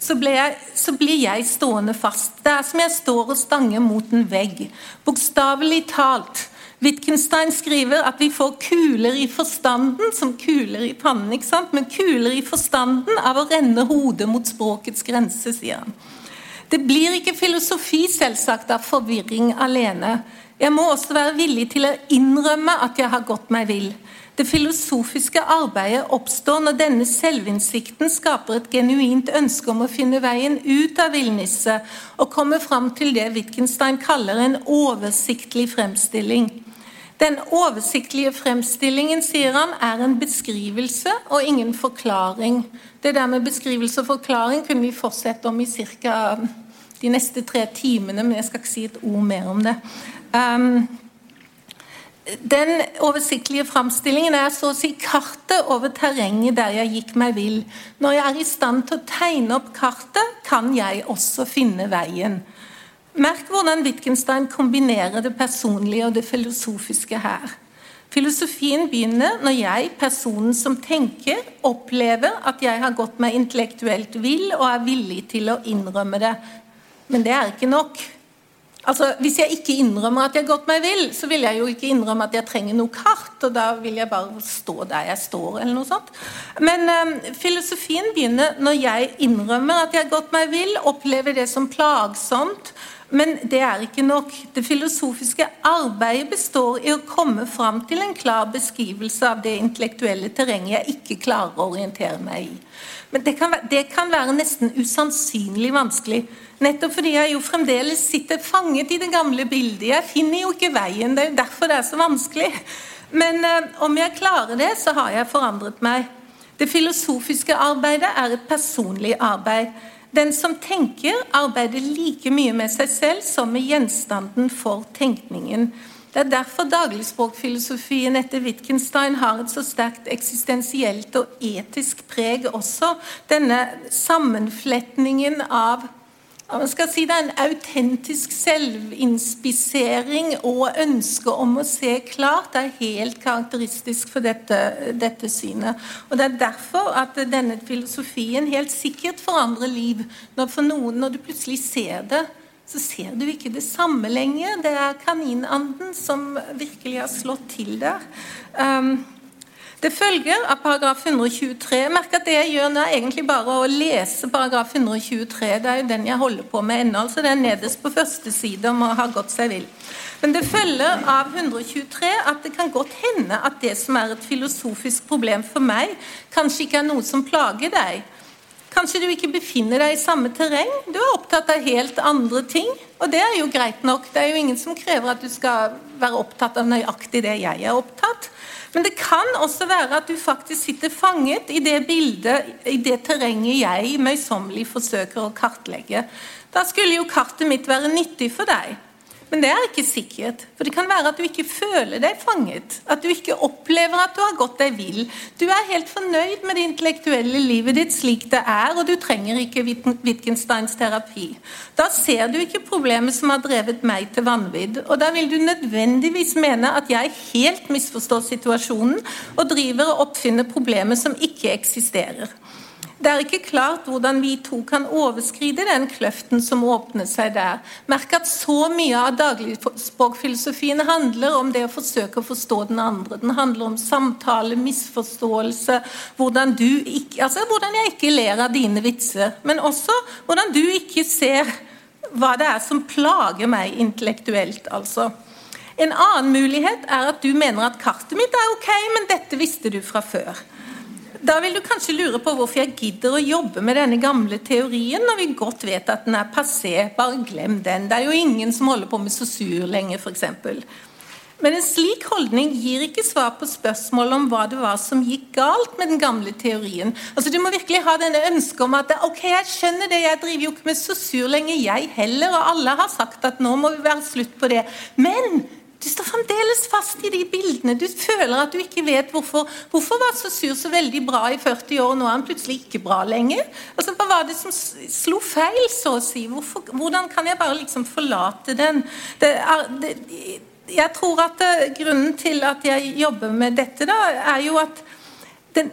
så blir, jeg, så blir jeg stående fast. Det er som jeg står og stanger mot en vegg. Bokstavelig talt. Wittgenstein skriver at vi får kuler i forstanden som kuler i pannen. ikke sant? Men kuler i forstanden av å renne hodet mot språkets grense, sier han. Det blir ikke filosofi selvsagt av forvirring alene. Jeg må også være villig til å innrømme at jeg har gått meg vill. Det filosofiske arbeidet oppstår når denne selvinnsikten skaper et genuint ønske om å finne veien ut av villnisset og komme fram til det Wittgenstein kaller en oversiktlig fremstilling. Den oversiktlige fremstillingen sier han, er en beskrivelse og ingen forklaring. Det der med beskrivelse og forklaring kunne vi fortsette om i ca. de neste tre timene, men jeg skal ikke si et ord mer om det. Um, den oversiktlige framstillingen er så å si kartet over terrenget der jeg gikk meg vill. Når jeg er i stand til å tegne opp kartet, kan jeg også finne veien. Merk hvordan Wittgenstein kombinerer det personlige og det filosofiske her. Filosofien begynner når jeg, personen som tenker, opplever at jeg har gått meg intellektuelt vill og er villig til å innrømme det. Men det er ikke nok. Altså, Hvis jeg ikke innrømmer at jeg har gått meg vill, så vil jeg jo ikke innrømme at jeg trenger noe kart, og da vil jeg bare stå der jeg står, eller noe sånt. Men um, filosofien begynner når jeg innrømmer at jeg har gått meg vill, opplever det som plagsomt, men det er ikke nok. Det filosofiske arbeidet består i å komme fram til en klar beskrivelse av det intellektuelle terrenget jeg ikke klarer å orientere meg i. Men det kan, det kan være nesten usannsynlig vanskelig. Nettopp fordi jeg jo fremdeles sitter fanget i det gamle bildet. Jeg finner jo ikke veien. Det er jo derfor det er så vanskelig. Men eh, om jeg klarer det, så har jeg forandret meg. Det filosofiske arbeidet er et personlig arbeid. Den som tenker, arbeider like mye med seg selv som med gjenstanden for tenkningen. Det er derfor dagligspråkfilosofien etter Wittgenstein har et så sterkt eksistensielt og etisk preg også. Denne sammenfletningen av man skal si det er en autentisk selvinspisering og ønske om å se klart. Det er helt karakteristisk for dette, dette synet. Og Det er derfor at denne filosofien helt sikkert forandrer liv. Når, for noen, når du plutselig ser det, så ser du ikke det samme lenger. Det er kaninanden som virkelig har slått til der. Um, det følger av paragraf 123 Merk at det jeg gjør nå, er egentlig bare å lese paragraf 123. Det er jo den jeg holder på med ennå. altså er nederst på første side om å ha gått seg vill. Men det følger av 123 at det kan godt hende at det som er et filosofisk problem for meg, kanskje ikke er noe som plager deg. Kanskje du ikke befinner deg i samme terreng. Du er opptatt av helt andre ting. Og det er jo greit nok. Det er jo ingen som krever at du skal være opptatt av nøyaktig det jeg er opptatt. Men det kan også være at du faktisk sitter fanget i det bildet, i det terrenget jeg møysommelig forsøker å kartlegge. Da skulle jo kartet mitt være nyttig for deg. Men det er ikke sikkert. For det kan være at du ikke føler deg fanget. At du ikke opplever at du har gått deg vill. Du er helt fornøyd med det intellektuelle livet ditt slik det er, og du trenger ikke Wittgensteins terapi. Da ser du ikke problemet som har drevet meg til vanvidd. Og da vil du nødvendigvis mene at jeg helt misforstår situasjonen og driver og oppfinner problemer som ikke eksisterer. Det er ikke klart hvordan vi to kan overskride den kløften som åpner seg der. Merk at så mye av dagligspråkfilosofien handler om det å forsøke å forstå den andre. Den handler om samtale, misforståelse, hvordan, ikke, altså hvordan jeg ikke ler av dine vitser. Men også hvordan du ikke ser hva det er som plager meg intellektuelt. altså. En annen mulighet er at du mener at kartet mitt er ok, men dette visste du fra før. Da vil du kanskje lure på hvorfor jeg gidder å jobbe med denne gamle teorien, når vi godt vet at den er passé. Bare glem den. Det er jo ingen som holder på med sosur lenger, f.eks. Men en slik holdning gir ikke svar på spørsmålet om hva det var som gikk galt med den gamle teorien. Altså Du må virkelig ha denne ønsket om at ok, jeg skjønner det, jeg driver jo ikke med sosur lenger, jeg heller, og alle har sagt at nå må vi være slutt på det. Men du står fremdeles fast i de bildene. Du føler at du ikke vet hvorfor. Hvorfor var sur så veldig bra i 40 år, og nå er han plutselig ikke bra lenger? Altså, Hva var det som slo feil, så å si? Hvorfor, hvordan kan jeg bare liksom forlate den? Det er, det, jeg tror at uh, grunnen til at jeg jobber med dette, da, er jo at den,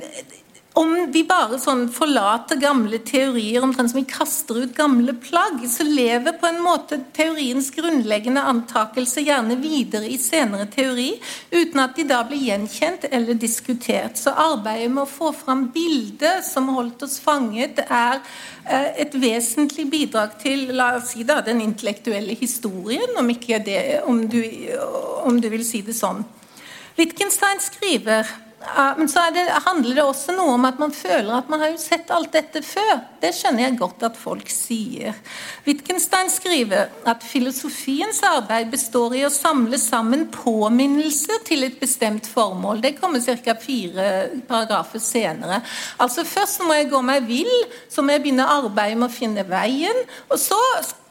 om vi bare sånn forlater gamle teorier, omtrent som vi kaster ut gamle plagg, så lever på en måte teoriens grunnleggende antakelse gjerne videre i senere teori, uten at de da blir gjenkjent eller diskutert. Så arbeidet med å få fram bildet som holdt oss fanget, er eh, et vesentlig bidrag til la oss si da, den intellektuelle historien, om, det, om, du, om du vil si det sånn. Wittgenstein skriver men så det, handler det også noe om at man føler at man har jo sett alt dette før. Det skjønner jeg godt at folk sier. Wittgenstein skriver at filosofiens arbeid består i å samle sammen påminnelser til et bestemt formål. Det kommer ca. fire paragrafer senere. Altså Først må jeg gå meg vill, så må jeg begynne arbeidet med å finne veien. og så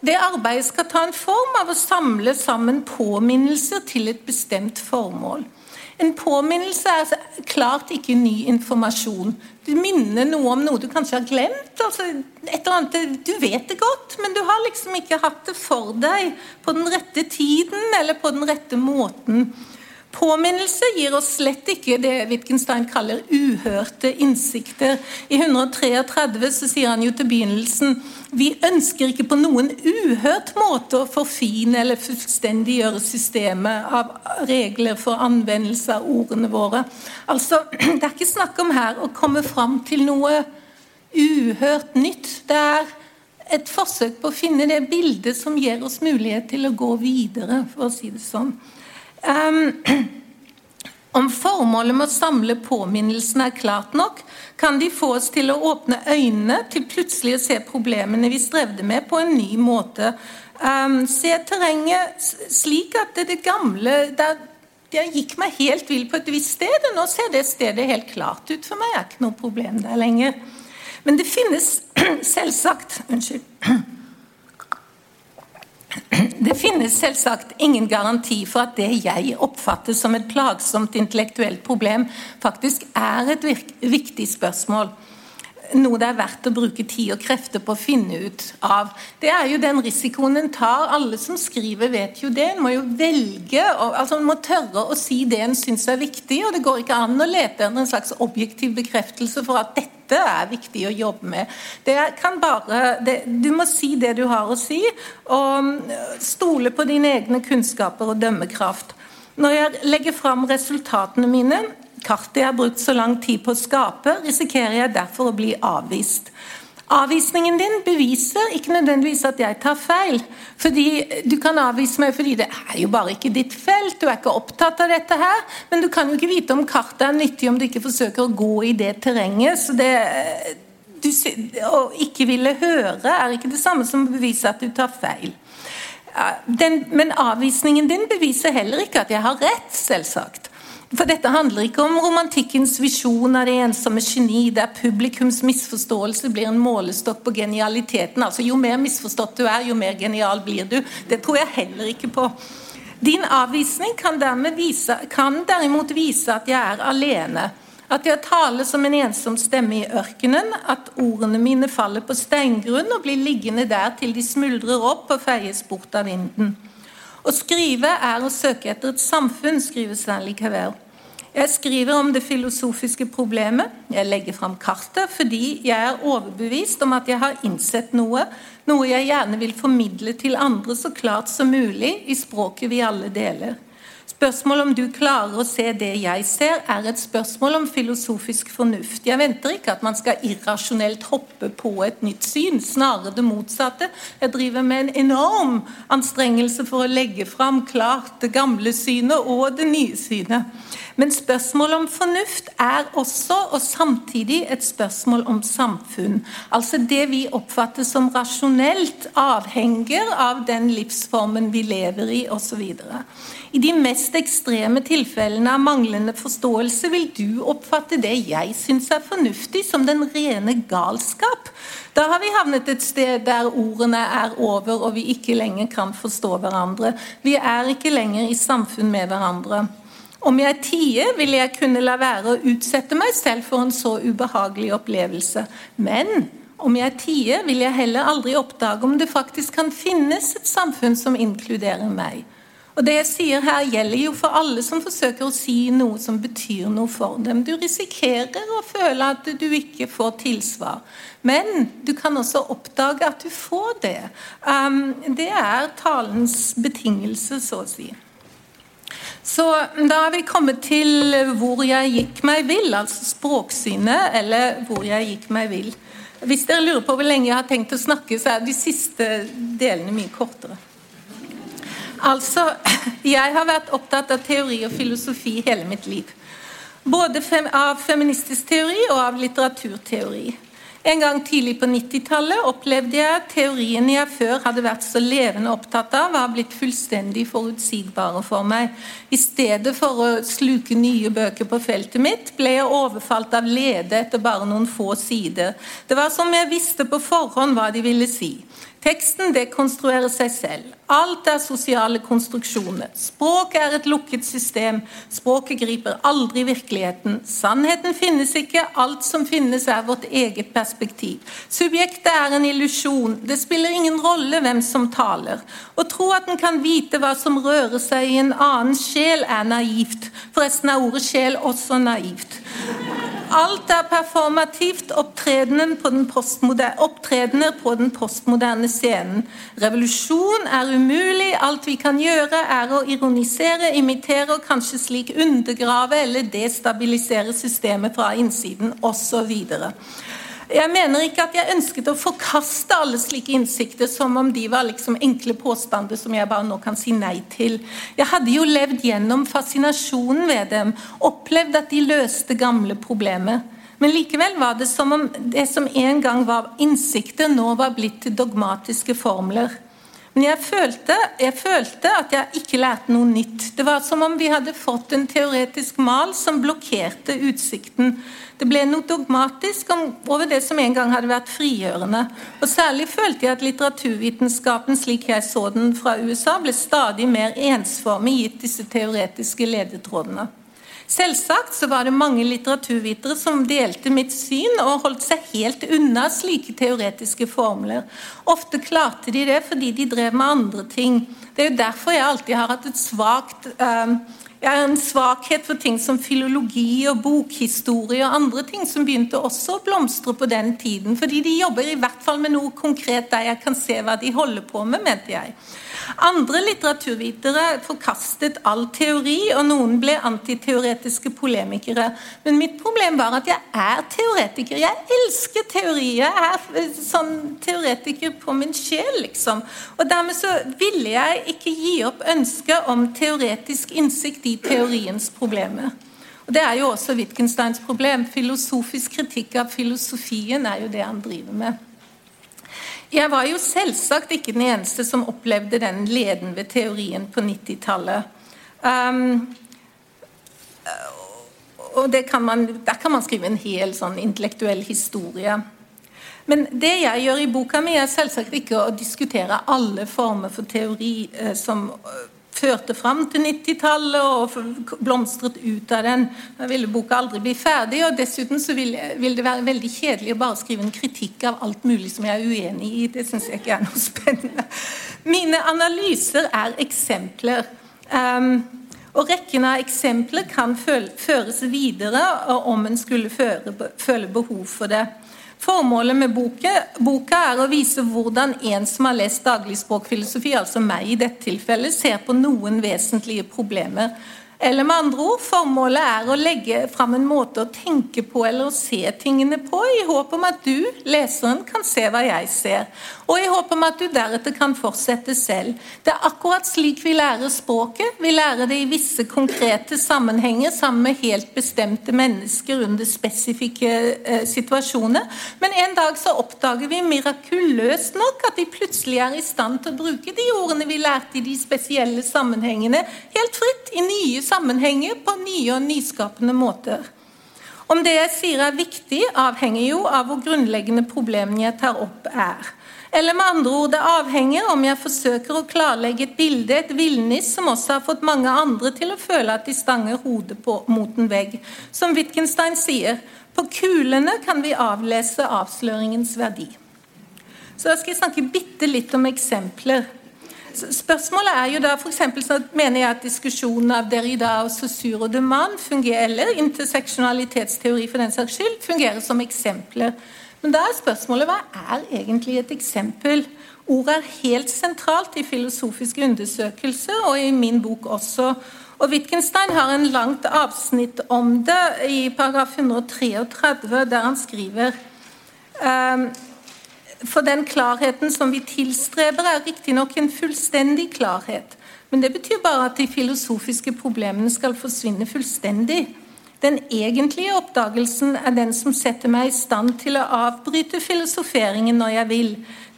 det arbeidet skal ta en form av å samle sammen påminnelser til et bestemt formål. En påminnelse er altså klart ikke ny informasjon. Du minner noe om noe du kanskje har glemt. Altså et eller annet, Du vet det godt, men du har liksom ikke hatt det for deg på den rette tiden eller på den rette måten. Påminnelse gir oss slett ikke det Wittgenstein kaller uhørte innsikter. I 133 så sier han jo til begynnelsen vi ønsker ikke på noen uhørt måte å forfine eller fullstendiggjøre systemet av regler for anvendelse av ordene våre. Altså, *clears throat* Det er ikke snakk om her å komme fram til noe uhørt nytt. Det er et forsøk på å finne det bildet som gir oss mulighet til å gå videre, for å si det sånn. *clears throat* Om formålet med å samle påminnelsene er klart nok, kan de få oss til å åpne øynene til plutselig å se problemene vi strevde med, på en ny måte. Se terrenget slik at det, det gamle der, Jeg gikk meg helt vill på et visst sted, og nå ser det stedet helt klart ut for meg. Det er ikke noe problem der lenger. Men det finnes *clears throat* selvsagt Unnskyld. *clears throat* *clears throat* Det finnes selvsagt ingen garanti for at det jeg oppfatter som et plagsomt intellektuelt problem, faktisk er et viktig spørsmål. noe det er verdt å bruke tid og krefter på å finne ut av. Det er jo den risikoen en tar. Alle som skriver, vet jo det. En må jo velge, altså en må tørre å si det en syns er viktig. Og det går ikke an å lete etter en slags objektiv bekreftelse for at dette er viktig å jobbe med. Bare, det, du må si det du har å si, og stole på dine egne kunnskaper og dømmekraft. Når jeg legger fram resultatene mine, kartet jeg har brukt så lang tid på å skape, risikerer jeg derfor å bli avvist. Avvisningen din beviser ikke nødvendigvis at jeg tar feil. fordi Du kan avvise meg fordi det er jo bare ikke ditt felt, du er ikke opptatt av dette her. Men du kan jo ikke vite om kartet er nyttig om du ikke forsøker å gå i det terrenget. så det du, Å ikke ville høre er ikke det samme som å bevise at du tar feil. Den, men avvisningen din beviser heller ikke at jeg har rett, selvsagt. For dette handler ikke om romantikkens visjon av det ensomme geni, der publikums misforståelse blir en målestokk på genialiteten. Altså Jo mer misforstått du er, jo mer genial blir du. Det tror jeg heller ikke på. Din avvisning kan, vise, kan derimot vise at jeg er alene. At jeg taler som en ensom stemme i ørkenen, at ordene mine faller på steingrunn og blir liggende der til de smuldrer opp og feies bort av vinden. Å skrive er å søke etter et samfunn, skriver Stanley Cavell. Jeg skriver om det filosofiske problemet. Jeg legger fram kartet fordi jeg er overbevist om at jeg har innsett noe, noe jeg gjerne vil formidle til andre så klart som mulig i språket vi alle deler. Spørsmålet om du klarer å se det jeg ser, er et spørsmål om filosofisk fornuft. Jeg venter ikke at man skal irrasjonelt hoppe på et nytt syn, snarere det motsatte. Jeg driver med en enorm anstrengelse for å legge fram klart det gamle synet og det nye synet. Men spørsmålet om fornuft er også og samtidig et spørsmål om samfunn. Altså det vi oppfatter som rasjonelt, avhenger av den livsformen vi lever i, osv. I de mest ekstreme tilfellene av manglende forståelse vil du oppfatte det jeg syns er fornuftig, som den rene galskap. Da har vi havnet et sted der ordene er over og vi ikke lenger kan forstå hverandre. Vi er ikke lenger i samfunn med hverandre. Om jeg tier, vil jeg kunne la være å utsette meg selv for en så ubehagelig opplevelse. Men om jeg tier, vil jeg heller aldri oppdage om det faktisk kan finnes et samfunn som inkluderer meg. Og Det jeg sier her, gjelder jo for alle som forsøker å si noe som betyr noe for dem. Du risikerer å føle at du ikke får tilsvar, men du kan også oppdage at du får det. Um, det er talens betingelse, så å si. Så da har vi kommet til hvor jeg gikk meg vill, altså språksynet, eller hvor jeg gikk meg vill. Hvis dere lurer på hvor lenge jeg har tenkt å snakke, så er de siste delene mye kortere. Altså, *laughs* jeg har vært opptatt av teori og filosofi hele mitt liv. Både av feministisk teori og av litteraturteori. En gang tidlig på 90-tallet opplevde jeg at teoriene jeg før hadde vært så levende opptatt av, var blitt fullstendig forutsigbare for meg. I stedet for å sluke nye bøker på feltet mitt, ble jeg overfalt av lede etter bare noen få sider. Det var som jeg visste på forhånd hva de ville si. Teksten dekonstruerer seg selv. Alt er sosiale konstruksjoner. Språk er et lukket system. Språket griper aldri virkeligheten. Sannheten finnes ikke. Alt som finnes, er vårt eget perspektiv. Subjektet er en illusjon. Det spiller ingen rolle hvem som taler. Å tro at en kan vite hva som rører seg i en annen sjel, er naivt. Forresten er ordet sjel også naivt. Alt er performativt postmoderne, på den postmoderne scenen. Revolusjon er umulig. Alt vi kan gjøre, er å ironisere, imitere og kanskje slik undergrave eller destabilisere systemet fra innsiden osv. Jeg mener ikke at jeg ønsket å forkaste alle slike innsikter som om de var liksom enkle påstander som jeg bare nå kan si nei til. Jeg hadde jo levd gjennom fascinasjonen ved dem, opplevd at de løste gamle problemer. Men likevel var det som om det som en gang var innsikter, nå var blitt til dogmatiske formler. Men jeg følte, jeg følte, at jeg ikke lærte noe nytt. Det var som om vi hadde fått en teoretisk mal som blokkerte utsikten. Det ble noe dogmatisk over det som en gang hadde vært frigjørende. Og Særlig følte jeg at litteraturvitenskapen slik jeg så den fra USA, ble stadig mer ensformig gitt disse teoretiske ledetrådene. Selvsagt så var det mange litteraturvitere som delte mitt syn og holdt seg helt unna slike teoretiske formler. Ofte klarte de det fordi de drev med andre ting. Det er jo derfor jeg alltid har hatt et svagt eh, en svakhet for ting som filologi og bokhistorie og andre ting som begynte også å blomstre på den tiden. Fordi de jobber i hvert fall med noe konkret der jeg kan se hva de holder på med, mente jeg. Andre litteraturvitere forkastet all teori, og noen ble antiteoretiske polemikere. Men mitt problem var at jeg er teoretiker. Jeg elsker teori. Jeg er sånn teoretiker på min sjel, liksom. Og dermed så ville jeg ikke gi opp ønsket om teoretisk innsikt i teoriens problemer. Og Det er jo også Wittgensteins problem. Filosofisk kritikk av filosofien er jo det han driver med. Jeg var jo selvsagt ikke den eneste som opplevde den leden ved teorien på 90-tallet. Um, og kan man, Der kan man skrive en hel sånn intellektuell historie. Men det jeg gjør i boka mi, er selvsagt ikke å diskutere alle former for teori eh, som førte fram til 90-tallet og blomstret ut av den. Da ville boka aldri bli ferdig, og dessuten så vil, vil, det være veldig kjedelig å bare skrive en kritikk av alt mulig som jeg er uenig i. Det syns jeg ikke er noe *laughs* spennende. Mine analyser er eksempler. Um, og rekken av eksempler kan føres videre om en skulle føle behov for det. Formålet med boka, er å vise hvordan en som har lest dagligspråkfilosofi, altså meg i dette tilfellet, ser på noen vesentlige problemer eller med andre ord, formålet er å legge fram en måte å tenke på eller å se tingene på, i håp om at du, leseren, kan se hva jeg ser. Og i håp om at du deretter kan fortsette selv. Det er akkurat slik vi lærer språket. Vi lærer det i visse konkrete sammenhenger sammen med helt bestemte mennesker under spesifikke eh, situasjoner. Men en dag så oppdager vi mirakuløst nok at de plutselig er i stand til å bruke de ordene vi lærte i de spesielle sammenhengene, helt fritt i nye sammenhenger på nye og nyskapende måter. Om det jeg sier er viktig, avhenger jo av hvor grunnleggende problemene jeg tar opp, er. Eller med andre ord, det avhenger om jeg forsøker å klarlegge et bilde, et villnis, som også har fått mange andre til å føle at de stanger hodet på, mot en vegg. Som Wittgenstein sier, på kulene kan vi avlese avsløringens verdi. Så da skal jeg snakke bitte litt om eksempler. Spørsmålet er jo da for så mener jeg at diskusjonen av Derrida og Saussure og Duman fungerer, eller interseksjonalitetsteori for den saks skyld, fungerer som eksempler. Men da er spørsmålet hva er egentlig et eksempel? Ordet er helt sentralt i filosofiske undersøkelser, og i min bok også. Og Wittgenstein har en langt avsnitt om det i paragraf 133, der han skriver um, for den klarheten som vi tilstreber, er riktignok en fullstendig klarhet. Men det betyr bare at de filosofiske problemene skal forsvinne fullstendig. Den egentlige oppdagelsen er den som setter meg i stand til å avbryte filosoferingen når jeg vil.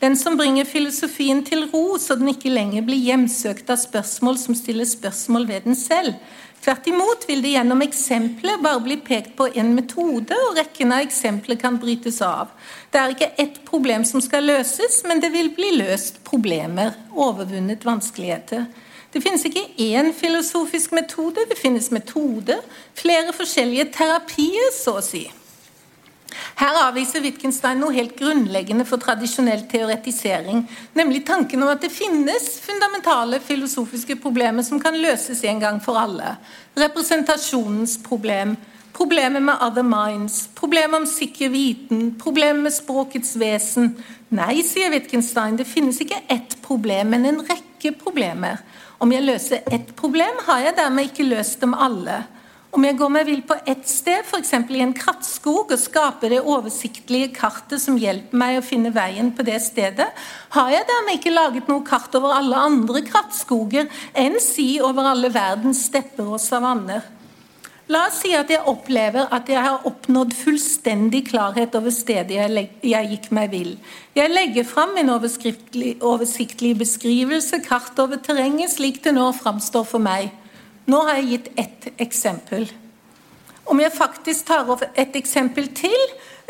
Den som bringer filosofien til ro, så den ikke lenger blir hjemsøkt av spørsmål som stiller spørsmål ved den selv. Tvert imot vil det gjennom eksempler bare bli pekt på en metode, og rekken av eksempler kan brytes av. Det er ikke ett problem som skal løses, men det vil bli løst problemer, overvunnet vanskeligheter. Det finnes ikke én filosofisk metode, det finnes metoder, flere forskjellige terapier, så å si. Her avviser Wittgenstein noe helt grunnleggende for tradisjonell teoretisering, nemlig tanken om at det finnes fundamentale filosofiske problemer som kan løses en gang for alle. Representasjonens problem, problemet med other minds, problemet om sikker viten, problemet med språkets vesen. Nei, sier Wittgenstein, det finnes ikke ett problem, men en rekke problemer. Om jeg løser ett problem, har jeg dermed ikke løst dem alle. Om jeg går meg vill på ett sted, f.eks. i en krattskog, og skaper det oversiktlige kartet som hjelper meg å finne veien på det stedet, har jeg dermed ikke laget noe kart over alle andre krattskoger, enn si over alle verdens stepper og savanner. La oss si at jeg opplever at jeg har oppnådd fullstendig klarhet over stedet jeg, jeg gikk meg vill. Jeg legger fram min oversiktlige beskrivelse, kart over terrenget, slik det nå framstår for meg. Nå har jeg gitt ett eksempel. Om jeg faktisk tar opp et eksempel til,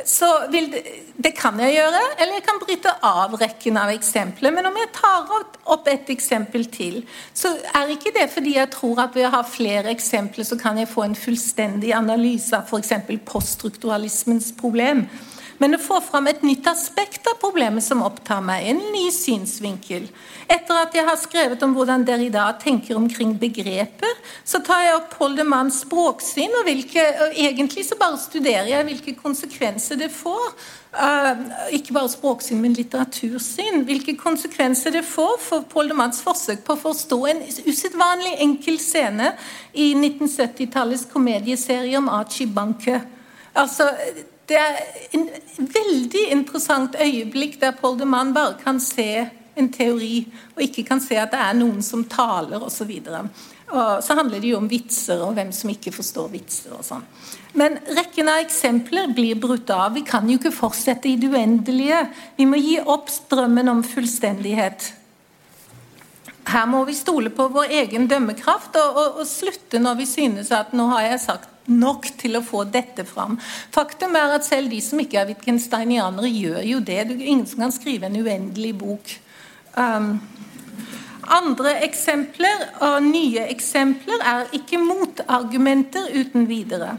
så vil det, det kan jeg gjøre, eller jeg kan bryte av rekken av eksempler. Men om jeg tar opp et eksempel til, så er ikke det fordi jeg tror at ved å ha flere eksempler, så kan jeg få en fullstendig analyse av f.eks. poststrukturalismens problem. Men å få fram et nytt aspekt av problemet som opptar meg, en ny synsvinkel. Etter at jeg har skrevet om hvordan dere i dag tenker omkring begreper, så tar jeg opp Poldemanns språksyn, og, hvilke, og egentlig så bare studerer jeg hvilke konsekvenser det får. Uh, ikke bare språksyn, men litteratursyn. Hvilke konsekvenser det får for Poldemanns forsøk på å forstå en usedvanlig enkel scene i 1970-tallets komedieserie om Archie Banke. Altså, det er en veldig interessant øyeblikk der Paul de Mann bare kan se en teori, og ikke kan se at det er noen som taler osv. Og så handler det jo om vitser og hvem som ikke forstår vitser og sånn. Men rekken av eksempler blir brutt av. Vi kan jo ikke fortsette i det uendelige. Vi må gi opp strømmen om fullstendighet. Her må vi stole på vår egen dømmekraft og, og, og slutte når vi synes at nå har jeg sagt nok til å få dette fram. Faktum er at selv de som ikke er wittgensteinianere, gjør jo det. Det er ingen som kan skrive en uendelig bok. Um, andre eksempler og nye eksempler er ikke motargumenter uten videre.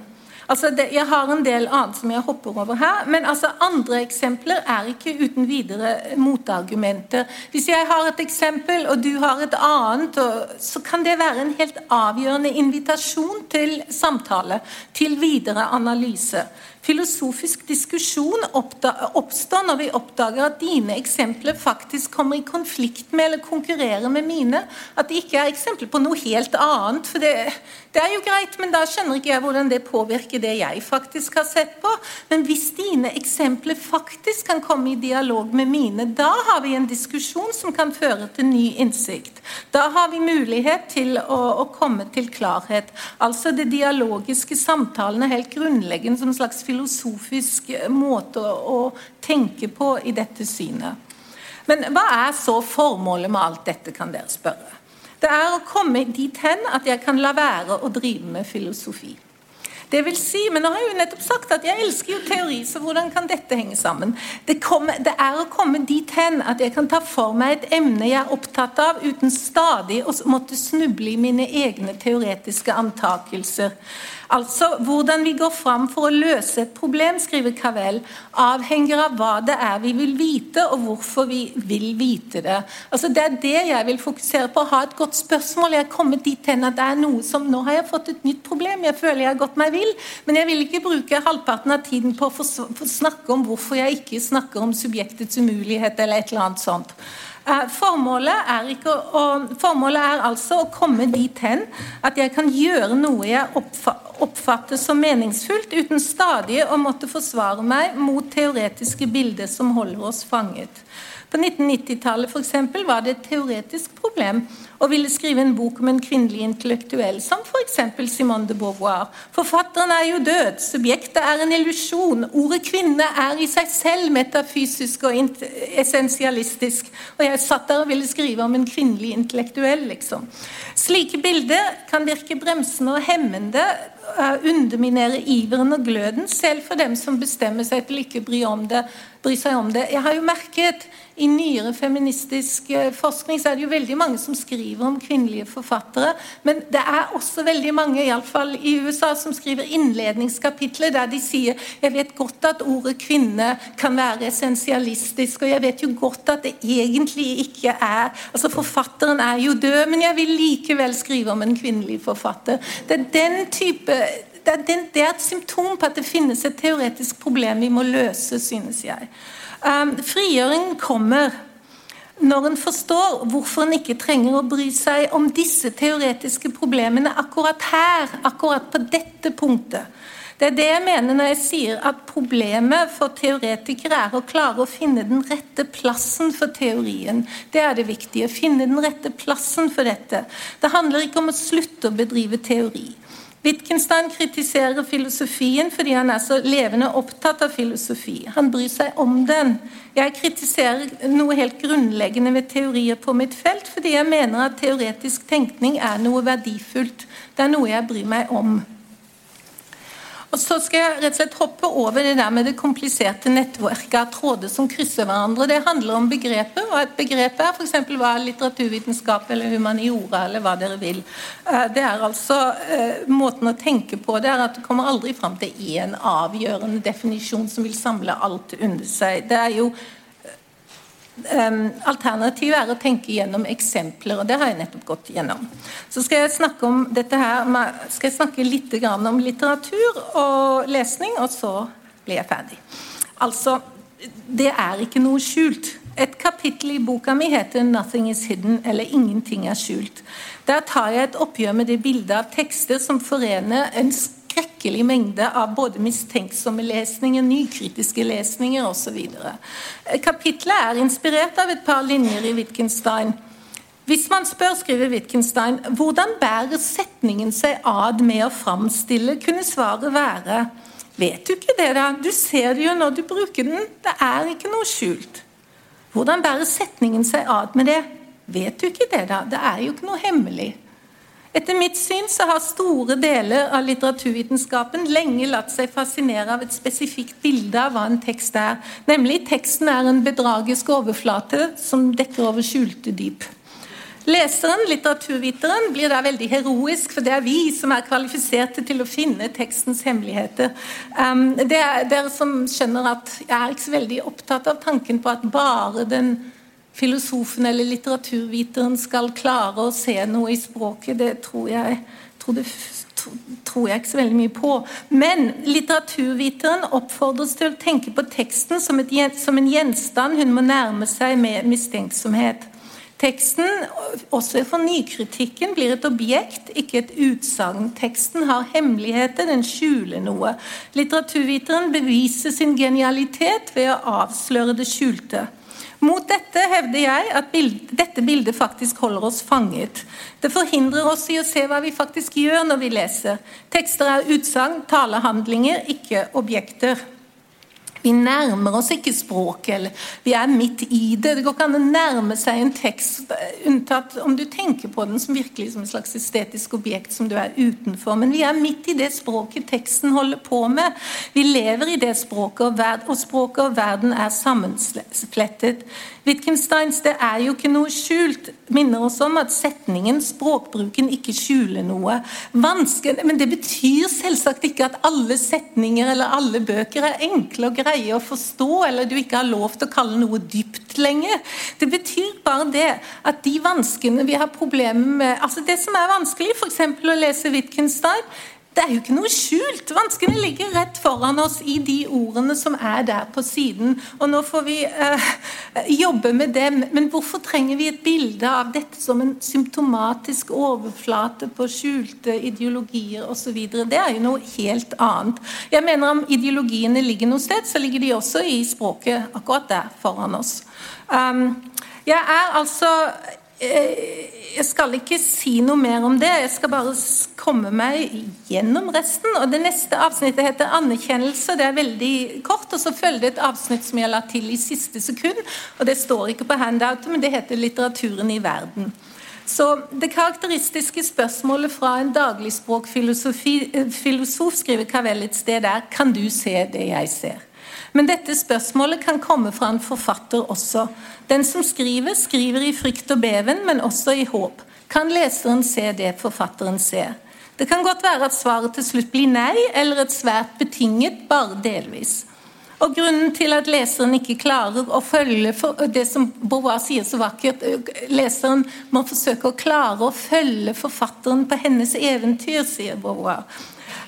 Altså det, jeg har en del annet som jeg hopper over her, men altså andre eksempler er ikke uten videre motargumenter. Hvis jeg har et eksempel, og du har et annet, så kan det være en helt avgjørende invitasjon til samtale, til videre analyse. Filosofisk diskusjon oppstår når vi oppdager at dine eksempler faktisk kommer i konflikt med eller konkurrerer med mine. At det ikke er eksempler på noe helt annet. For det, det er jo greit, men da skjønner ikke jeg hvordan det påvirker det jeg faktisk har sett på. Men hvis dine eksempler faktisk kan komme i dialog med mine, da har vi en diskusjon som kan føre til ny innsikt. Da har vi mulighet til å, å komme til klarhet. Altså det dialogiske samtalen er helt grunnleggende som en slags filosofi filosofisk måte å tenke på i dette synet. Men hva er så formålet med alt dette, kan dere spørre. Det er å komme dit hen at jeg kan la være å drive med filosofi. Det vil si, men nå har jeg jo nettopp sagt at jeg elsker jo teori, så hvordan kan dette henge sammen? Det, kommer, det er å komme dit hen at jeg kan ta for meg et emne jeg er opptatt av, uten stadig å måtte snuble i mine egne teoretiske antakelser. Altså, Hvordan vi går fram for å løse et problem, skriver Cavell, avhenger av hva det er vi vil vite, og hvorfor vi vil vite det. Altså, Det er det jeg vil fokusere på. Ha et godt spørsmål. Jeg er kommet dit hen at det er noe som Nå har jeg fått et nytt problem. Jeg føler jeg har gått meg vill, men jeg vil ikke bruke halvparten av tiden på å snakke om hvorfor jeg ikke snakker om subjektets umulighet eller et eller annet sånt. Eh, formålet er, å, formålet er, altså å komme dit hen at jeg kan gjøre noe jeg oppfatter som meningsfullt, uten stadig å måtte forsvare meg mot teoretiske bilder som holder oss fanget. På 1990-tallet for var det et teoretisk problem å ville skrive en bok om en kvinnelig intellektuell, som f.eks. Simone de Beauvoir. Forfatteren er jo død, subjektet er en illusjon, ordet kvinne er i seg selv metafysisk og essensialistisk. Og jeg satt der og ville skrive om en kvinnelig intellektuell, liksom. Slike bilder kan virke bremsende og hemmende, underminere iveren og gløden, selv for dem som bestemmer seg til ikke bry, det, bry seg om det. Jeg har jo merket i nyere feministisk eh, forskning så er det jo veldig mange som skriver om kvinnelige forfattere. Men det er også veldig mange, iallfall i USA, som skriver innledningskapitler der de sier jeg vet godt at ordet kvinne kan være essensialistisk, og jeg vet jo godt at det egentlig ikke er altså Forfatteren er jo død, men jeg vil likevel skrive om en kvinnelig forfatter. Det er den type det er, et symptom på at det finnes et teoretisk problem vi må løse, synes jeg. Um, frigjøringen kommer når en forstår hvorfor en ikke trenger å bry seg om disse teoretiske problemene akkurat her, akkurat på dette punktet. Det er det jeg mener når jeg sier at problemet for teoretikere er å klare å finne den rette plassen for teorien. Det er det viktige. Finne den rette plassen for dette. Det handler ikke om å slutte å bedrive teori. Wittgenstein kritiserer filosofien fordi han er så levende opptatt av filosofi. Han bryr seg om den. Jeg kritiserer noe helt grunnleggende ved teorier på mitt felt, fordi jeg mener at teoretisk tenkning er noe verdifullt. Det er noe jeg bryr meg om. Og så skal jeg rett og slett hoppe over det der med det kompliserte nettverket av tråder som krysser hverandre. Det handler om begrepet, og et begrep er f.eks. hva er litteraturvitenskap eller humaniora, eller hva dere vil. Eh, det er altså eh, Måten å tenke på det er at du kommer aldri fram til én avgjørende definisjon som vil samle alt under seg. Det er jo Alternativet er å tenke gjennom eksempler, og det har jeg nettopp gått gjennom. Så skal jeg snakke om dette her, skal jeg snakke litt om litteratur og lesning, og så blir jeg ferdig. Altså, det er ikke noe skjult. Et kapittel i boka mi heter 'Nothing is hidden', eller 'Ingenting er skjult'. Der tar jeg et oppgjør med det bildet av tekster som forener en skrekkelig mengde av både mistenksomme lesninger, nykritiske lesninger osv. Kapitlet er inspirert av et par linjer i Wittgenstein. Hvis man spør, skriver Wittgenstein, hvordan bærer setningen seg ad med å framstille, kunne svaret være Vet du ikke det, da? Du ser det jo når du bruker den. Det er ikke noe skjult. Hvordan bærer setningen seg ad med det? Vet du ikke det, da? Det er jo ikke noe hemmelig. Etter mitt syn så har store deler av litteraturvitenskapen lenge latt seg fascinere av et spesifikt bilde av hva en tekst er, nemlig teksten er en bedragisk overflate som dekker over skjulte dyp. Leseren, litteraturviteren, blir da veldig heroisk, for det er vi som er kvalifiserte til å finne tekstens hemmeligheter. Um, det er dere som skjønner at jeg er ikke så veldig opptatt av tanken på at bare den filosofen eller litteraturviteren skal klare å se noe i språket, det tror jeg, tror det, tror jeg ikke så veldig mye på. Men litteraturviteren oppfordres til å tenke på teksten som, et, som en gjenstand hun må nærme seg med mistenksomhet. Teksten, også for nykritikken, blir et objekt, ikke et utsagn. Teksten har hemmeligheter, den skjuler noe. Litteraturviteren beviser sin genialitet ved å avsløre det skjulte. Mot dette hevder jeg at bild, dette bildet faktisk holder oss fanget. Det forhindrer oss i å se hva vi faktisk gjør når vi leser. Tekster er utsagn, talehandlinger, ikke objekter. Vi nærmer oss ikke språket, eller vi er midt i det. Det går ikke an å nærme seg en tekst, unntatt om du tenker på den som virkelig som et slags estetisk objekt som du er utenfor. Men vi er midt i det språket teksten holder på med. Vi lever i det språket, og, språket og verden er sammenflettet. Wittgensteins 'det er jo ikke noe skjult' minner oss om at setningen, språkbruken, ikke skjuler noe. Vanskelig, men det betyr selvsagt ikke at alle setninger eller alle bøker er enkle og greie å forstå, eller du ikke har lov til å kalle noe dypt lenger. Det betyr bare det at de vanskene vi har problemer med altså Det som er vanskelig, f.eks. å lese Wittgenstein, det er jo ikke noe skjult. Vanskene ligger rett foran oss i de ordene som er der på siden. Og nå får vi uh, jobbe med dem. Men hvorfor trenger vi et bilde av dette som en symptomatisk overflate på skjulte ideologier osv.? Det er jo noe helt annet. Jeg mener Om ideologiene ligger noe sted, så ligger de også i språket akkurat der foran oss. Um, jeg er altså jeg skal ikke si noe mer om det, jeg skal bare komme meg gjennom resten. og Det neste avsnittet heter 'Anerkjennelse'. Det er veldig kort. og Så følger det et avsnitt som jeg la til i siste sekund. og Det står ikke på handoutet, men det heter 'Litteraturen i verden'. Så Det karakteristiske spørsmålet fra en dagligspråkfilosof eh, skriver Cavell et sted er 'Kan du se det jeg ser?' Men dette spørsmålet kan komme fra en forfatter også. Den som skriver, skriver i frykt og beven, men også i håp. Kan leseren se det forfatteren ser? Det kan godt være at svaret til slutt blir nei, eller et svært betinget, bare delvis. Og Grunnen til at leseren ikke klarer å følge det som Beauvoir sier så vakkert Leseren må forsøke å klare å følge forfatteren på hennes eventyr, sier Beauvoir.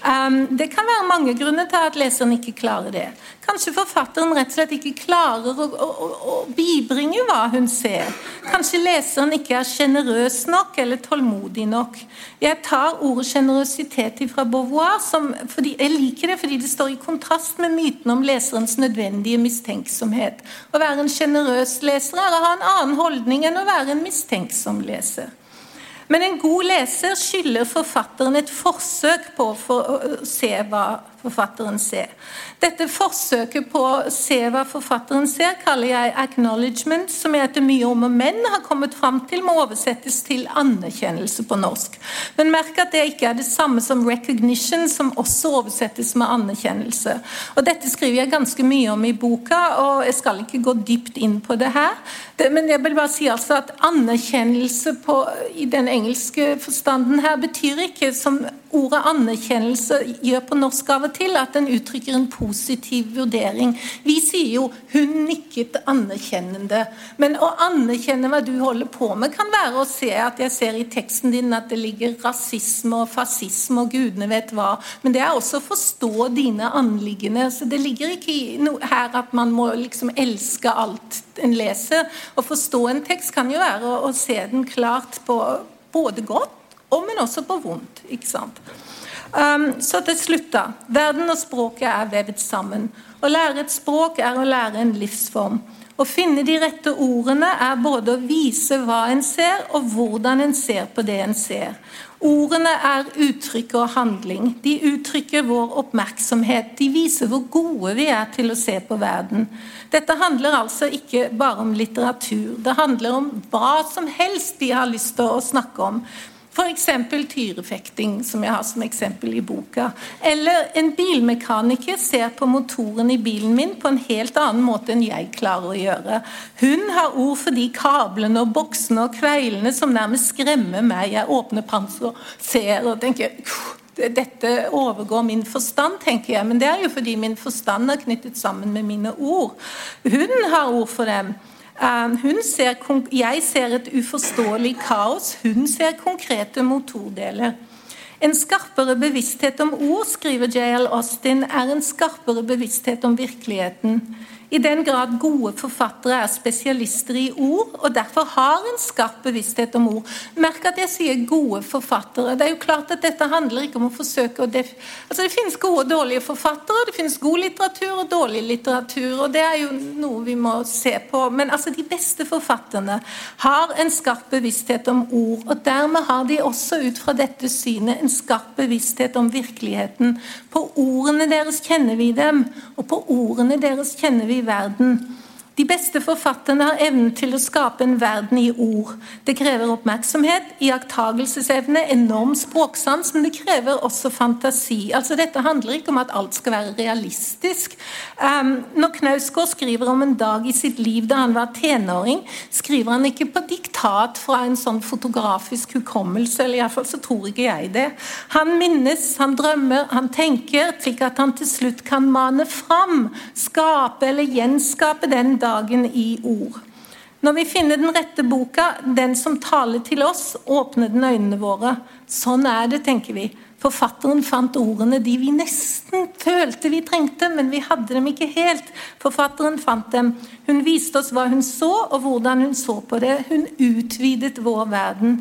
Um, det kan være mange grunner til at leseren ikke klarer det. Kanskje forfatteren rett og slett ikke klarer å, å, å bibringe hva hun ser. Kanskje leseren ikke er sjenerøs nok eller tålmodig nok. Jeg tar ordet sjenerøsitet fra Beauvoir. Som, fordi, jeg liker det fordi det står i kontrast med myten om leserens nødvendige mistenksomhet. Å være en sjenerøs leser er å ha en annen holdning enn å være en mistenksom leser. Men en god leser skylder forfatteren et forsøk på å se hva forfatteren ser. Dette forsøket på å se hva forfatteren ser, kaller jeg 'acknowledgement', som jeg etter mye om og men har kommet fram til må oversettes til anerkjennelse på norsk. Men merk at det ikke er det samme som 'recognition', som også oversettes med anerkjennelse. Og Dette skriver jeg ganske mye om i boka, og jeg skal ikke gå dypt inn på det her. Men jeg vil bare si altså at anerkjennelse på, i den engelske forstanden her betyr ikke, som ordet anerkjennelse gjør på norsk av og til, at den uttrykker en positiv vurdering. Vi sier jo 'hun nikket anerkjennende'. Men å anerkjenne hva du holder på med, kan være å se at jeg ser i teksten din at det ligger rasisme og fascisme og gudene vet hva. Men det er også å forstå dine anliggende. Så det ligger ikke her at man må liksom elske alt en leser. Å forstå en tekst kan jo være å, å se den klart på både godt og men også på vondt. ikke sant? Um, så til slutt, da. Verden og språket er vevet sammen. Å lære et språk er å lære en livsform. Å finne de rette ordene er både å vise hva en ser, og hvordan en ser på det en ser. Ordene er uttrykk og handling. De uttrykker vår oppmerksomhet. De viser hvor gode vi er til å se på verden. Dette handler altså ikke bare om litteratur. Det handler om hva som helst vi har lyst til å snakke om. F.eks. tyrefekting, som jeg har som eksempel i boka. Eller en bilmekaniker ser på motoren i bilen min på en helt annen måte enn jeg klarer å gjøre. Hun har ord for de kablene og boksene og kveilene som nærmest skremmer meg. Jeg åpner panseret og ser og tenker dette overgår min forstand, tenker jeg. Men det er jo fordi min forstand er knyttet sammen med mine ord. Hun har ord for dem. Um, ser, jeg ser et uforståelig kaos, hun ser konkrete motordeler. En skarpere bevissthet om ord, skriver J.L. Austin, er en skarpere bevissthet om virkeligheten. I den grad gode forfattere er spesialister i ord, og derfor har en skarp bevissthet om ord. Merk at jeg sier gode forfattere. Det er jo klart at dette handler ikke om å forsøke å altså Det finnes gode og dårlige forfattere, det finnes god litteratur og dårlig litteratur, og det er jo noe vi må se på. Men altså de beste forfatterne har en skarp bevissthet om ord, og dermed har de også ut fra dette synet en skarp bevissthet om virkeligheten. På ordene deres kjenner vi dem, og på ordene deres kjenner vi verden. De beste forfatterne har evnen til å skape en verden i ord. Det krever oppmerksomhet, iakttagelsesevne, enorm språksans, men det krever også fantasi. Altså Dette handler ikke om at alt skal være realistisk. Um, når Knausgård skriver om en dag i sitt liv da han var tenåring, skriver han ikke på diktat fra en sånn fotografisk hukommelse, eller iallfall så tror ikke jeg det. Han minnes, han drømmer, han tenker, slik at han til slutt kan mane fram, skape eller gjenskape den dagen dagen i ord. Når vi finner den rette boka, den som taler til oss, åpner den øynene våre. Sånn er det, tenker vi. Forfatteren fant ordene de vi nesten følte vi trengte, men vi hadde dem ikke helt. Forfatteren fant dem. Hun viste oss hva hun så, og hvordan hun så på det. Hun utvidet vår verden.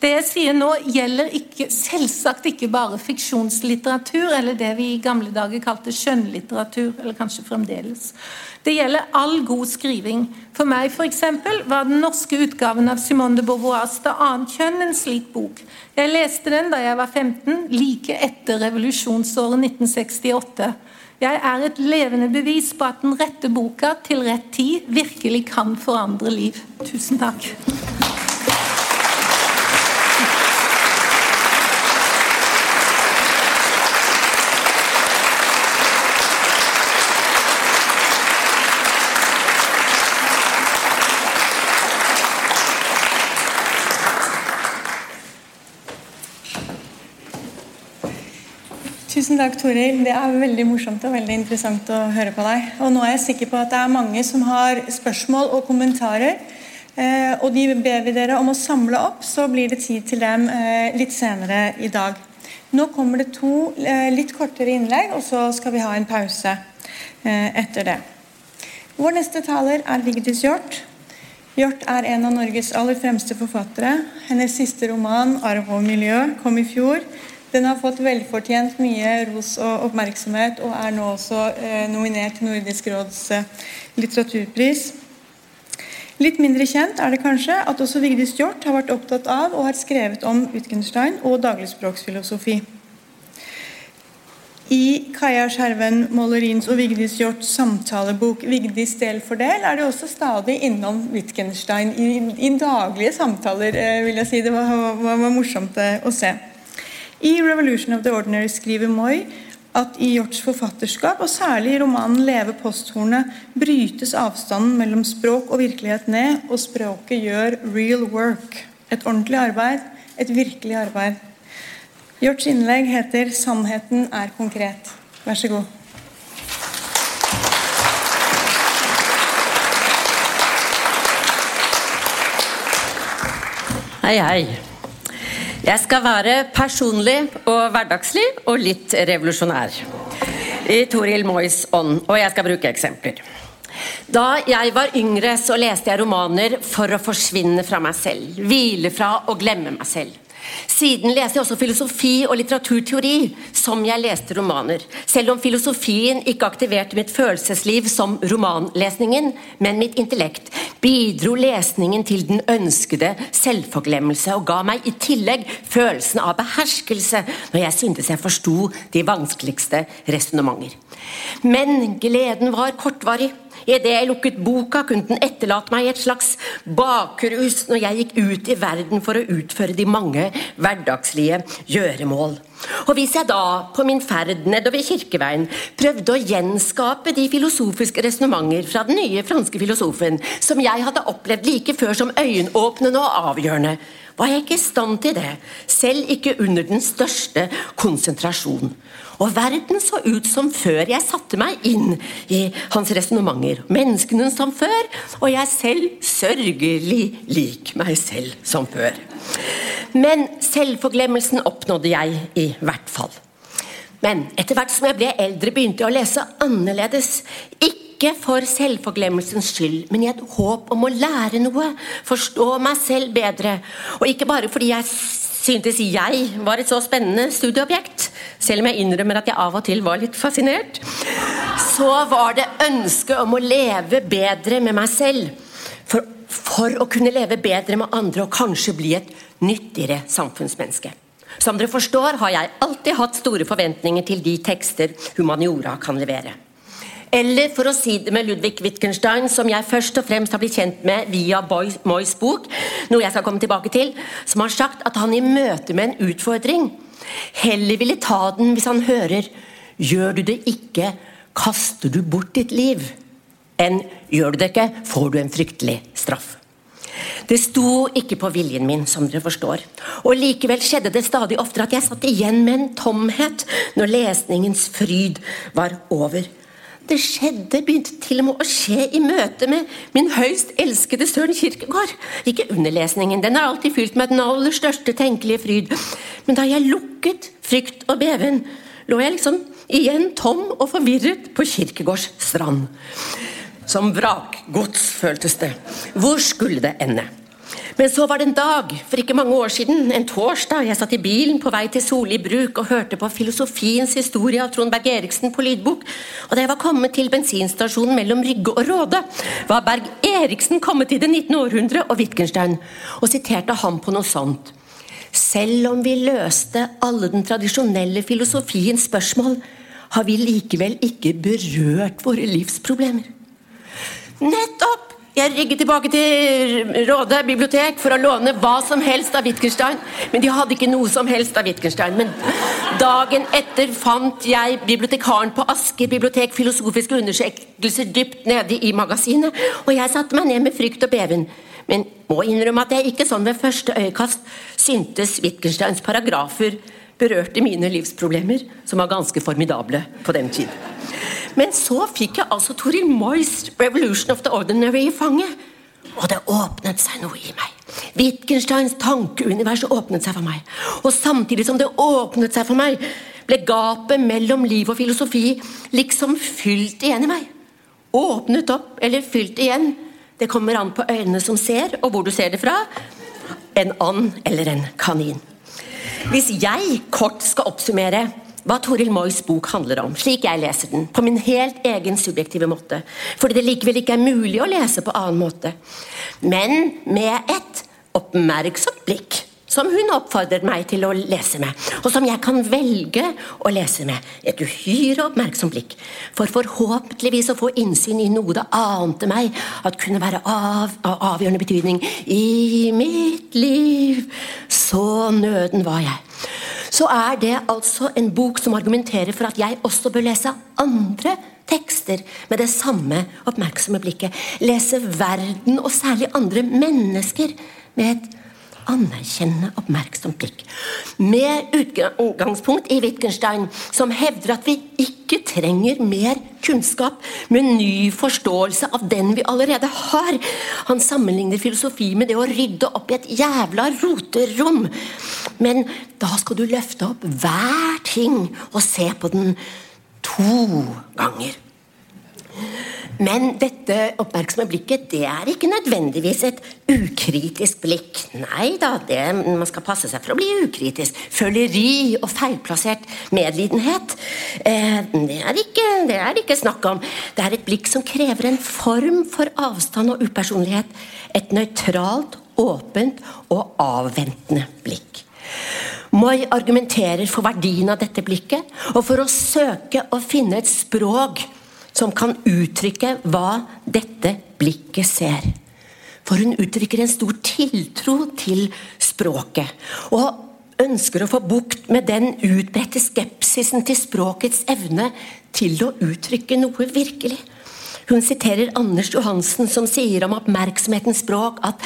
Det jeg sier nå, gjelder ikke, selvsagt ikke bare fiksjonslitteratur, eller det vi i gamle dager kalte skjønnlitteratur, eller kanskje fremdeles. Det gjelder all god skriving. For meg eksempel, var den norske utgaven av Simone de Beauvoirs 'Det annet kjønn' en slik bok. Jeg leste den da jeg var 15, like etter revolusjonsåret 1968. Jeg er et levende bevis på at den rette boka til rett tid virkelig kan forandre liv. Tusen takk. Tusen takk, Toril. Det er veldig morsomt og veldig interessant å høre på deg. Og nå er jeg sikker på at det er mange som har spørsmål og kommentarer. Eh, og de ber vi dere om å samle opp, så blir det tid til dem eh, litt senere i dag. Nå kommer det to eh, litt kortere innlegg, og så skal vi ha en pause etter det. Vår neste taler er Vigdis Hjorth. Hjort er en av Norges aller fremste forfattere. Hennes siste roman, 'Arv og miljø', kom i fjor. Den har fått velfortjent mye ros og oppmerksomhet, og er nå også eh, nominert til Nordisk råds eh, litteraturpris. Litt mindre kjent er det kanskje at også Vigdis Hjorth har vært opptatt av og har skrevet om Wittgenstein og dagligspråksfilosofi. I Kaja Skjerven Målerins og Vigdis Hjorts samtalebok 'Vigdis del for del' er det også stadig innom Wittgenstein i, i daglige samtaler. Eh, vil jeg si. Det var, var, var morsomt eh, å se. I 'Revolution of the Ordinary' skriver Moi at i Hjorts forfatterskap, og særlig i romanen 'Leve posthornet', brytes avstanden mellom språk og virkelighet ned, og språket gjør real work. Et ordentlig arbeid, et virkelig arbeid. Hjorts innlegg heter 'Sannheten er konkret'. Vær så god. Hei, hei. Jeg skal være personlig og hverdagslig og litt revolusjonær. I Toril Moys ånd, og jeg skal bruke eksempler. Da jeg var yngre, så leste jeg romaner for å forsvinne fra meg selv. Hvile fra og glemme meg selv. Siden leste jeg også filosofi og litteraturteori som jeg leste romaner. Selv om filosofien ikke aktiverte mitt følelsesliv som romanlesningen, men mitt intellekt, bidro lesningen til den ønskede selvforglemmelse og ga meg i tillegg følelsen av beherskelse når jeg syntes jeg forsto de vanskeligste resonnementer. Men gleden var kortvarig. Idet jeg lukket boka, kunne den etterlate meg i et slags bakrus når jeg gikk ut i verden for å utføre de mange hverdagslige gjøremål. Og hvis jeg da, på min ferd nedover Kirkeveien, prøvde å gjenskape de filosofiske resonnementer fra den nye franske filosofen, som jeg hadde opplevd like før som øyenåpnende og avgjørende, var jeg ikke i stand til det, selv ikke under den største konsentrasjon. Og verden så ut som før jeg satte meg inn i hans resonnementer. Menneskene som før, og jeg selv sørgelig lik meg selv som før. Men selvforglemmelsen oppnådde jeg i hvert fall. Men etter hvert som jeg ble eldre, begynte jeg å lese annerledes. Ikke for selvforglemmelsens skyld, men i et håp om å lære noe, forstå meg selv bedre. Og ikke bare fordi jeg syntes jeg var et så spennende studieobjekt, selv om jeg innrømmer at jeg av og til var litt fascinert, så var det ønsket om å leve bedre med meg selv. For, for å kunne leve bedre med andre og kanskje bli et nyttigere samfunnsmenneske. Som dere forstår, har jeg alltid hatt store forventninger til de tekster humaniora kan levere. Eller for å si det med Ludvig Wittgenstein, som jeg først og fremst har blitt kjent med via Moys bok, noe jeg skal komme tilbake til, som har sagt at han i møte med en utfordring heller ville ta den hvis han hører 'Gjør du det ikke, kaster du bort ditt liv', enn 'Gjør du det ikke, får du en fryktelig straff'. Det sto ikke på viljen min, som dere forstår. Og likevel skjedde det stadig oftere at jeg satt igjen med en tomhet når lesningens fryd var over. Det skjedde, begynte til og med å skje i møte med min høyst elskede Søren Kirkegård. Ikke underlesningen, den er alltid fylt med den aller største tenkelige fryd. Men da jeg lukket frykt og beven, lå jeg liksom igjen tom og forvirret på Kirkegårds strand. Som vrakgods, føltes det. Hvor skulle det ende? Men så var det en dag for ikke mange år siden, en torsdag. Jeg satt i bilen på vei til Soli bruk og hørte på filosofiens historie av Trond Berg Eriksen på lydbok. Og da jeg var kommet til bensinstasjonen mellom Rygge og Råde, var Berg Eriksen kommet til det 19. århundre og Wittgenstein, og siterte ham på noe sånt. Selv om vi løste alle den tradisjonelle filosofiens spørsmål, har vi likevel ikke berørt våre livsproblemer. Nettopp! Jeg rygget tilbake til Råde bibliotek for å låne hva som helst av Wittgenstein. Men de hadde ikke noe som helst av Wittgenstein. Men dagen etter fant jeg bibliotekaren på Asker bibliotek filosofiske undersøkelser dypt nede i magasinet. Og jeg satte meg ned med frykt og beven. Men må innrømme at jeg ikke sånn ved første øyekast syntes Wittgensteins paragrafer berørte mine livsproblemer, som var ganske formidable på den tiden. Men så fikk jeg altså Toril Moys 'Revolution of the Ordinary' i fanget. Og det åpnet seg noe i meg. Wittgensteins tankeunivers åpnet seg for meg. Og samtidig som det åpnet seg for meg, ble gapet mellom liv og filosofi liksom fylt igjen i meg. Åpnet opp eller fylt igjen. Det kommer an på øynene som ser, og hvor du ser det fra. En and eller en kanin. Hvis jeg kort skal oppsummere hva Toril Moys bok handler om, slik jeg leser den, på min helt egen subjektive måte, fordi det likevel ikke er mulig å lese på annen måte, men med et oppmerksomt blikk som hun oppfordret meg til å lese med, og som jeg kan velge å lese med et uhyre oppmerksomt blikk, for forhåpentligvis å få innsyn i noe det ante meg at kunne være av, av avgjørende betydning i mitt liv. Så nøden var jeg. Så er det altså en bok som argumenterer for at jeg også bør lese andre tekster med det samme oppmerksomme blikket. Lese verden, og særlig andre mennesker, med et anerkjennende, oppmerksomt blikk. Med utgangspunkt i Wittgenstein, som hevder at vi ikke trenger mer kunnskap, med ny forståelse av den vi allerede har. Han sammenligner filosofi med det å rydde opp i et jævla roterom. Men da skal du løfte opp hver ting og se på den to ganger. Men dette oppmerksomme blikket det er ikke nødvendigvis et ukritisk blikk. Nei da, det, man skal passe seg for å bli ukritisk. Føleri og feilplassert medlidenhet. Eh, det, er ikke, det er det ikke snakk om. Det er et blikk som krever en form for avstand og upersonlighet. Et nøytralt, åpent og avventende blikk. Moi argumenterer for verdien av dette blikket, og for å søke å finne et språk som kan uttrykke hva dette blikket ser. For hun uttrykker en stor tiltro til språket. Og ønsker å få bukt med den utbredte skepsisen til språkets evne til å uttrykke noe virkelig. Hun siterer Anders Johansen, som sier om oppmerksomhetens språk at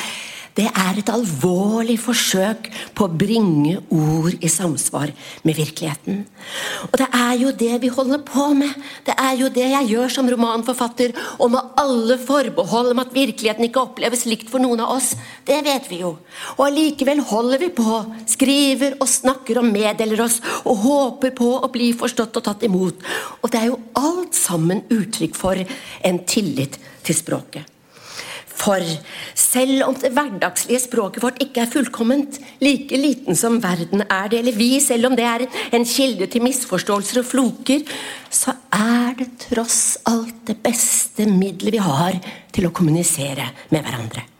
det er et alvorlig forsøk på å bringe ord i samsvar med virkeligheten. Og det er jo det vi holder på med. Det er jo det jeg gjør som romanforfatter, og med alle forbehold om at virkeligheten ikke oppleves likt for noen av oss. Det vet vi jo. Og allikevel holder vi på, skriver og snakker og meddeler oss, og håper på å bli forstått og tatt imot. Og det er jo alt sammen uttrykk for en tillit til språket. For selv om det hverdagslige språket vårt ikke er fullkomment, like liten som verden er det, eller vi, selv om det er en kilde til misforståelser og floker, så er det tross alt det beste middelet vi har til å kommunisere med hverandre.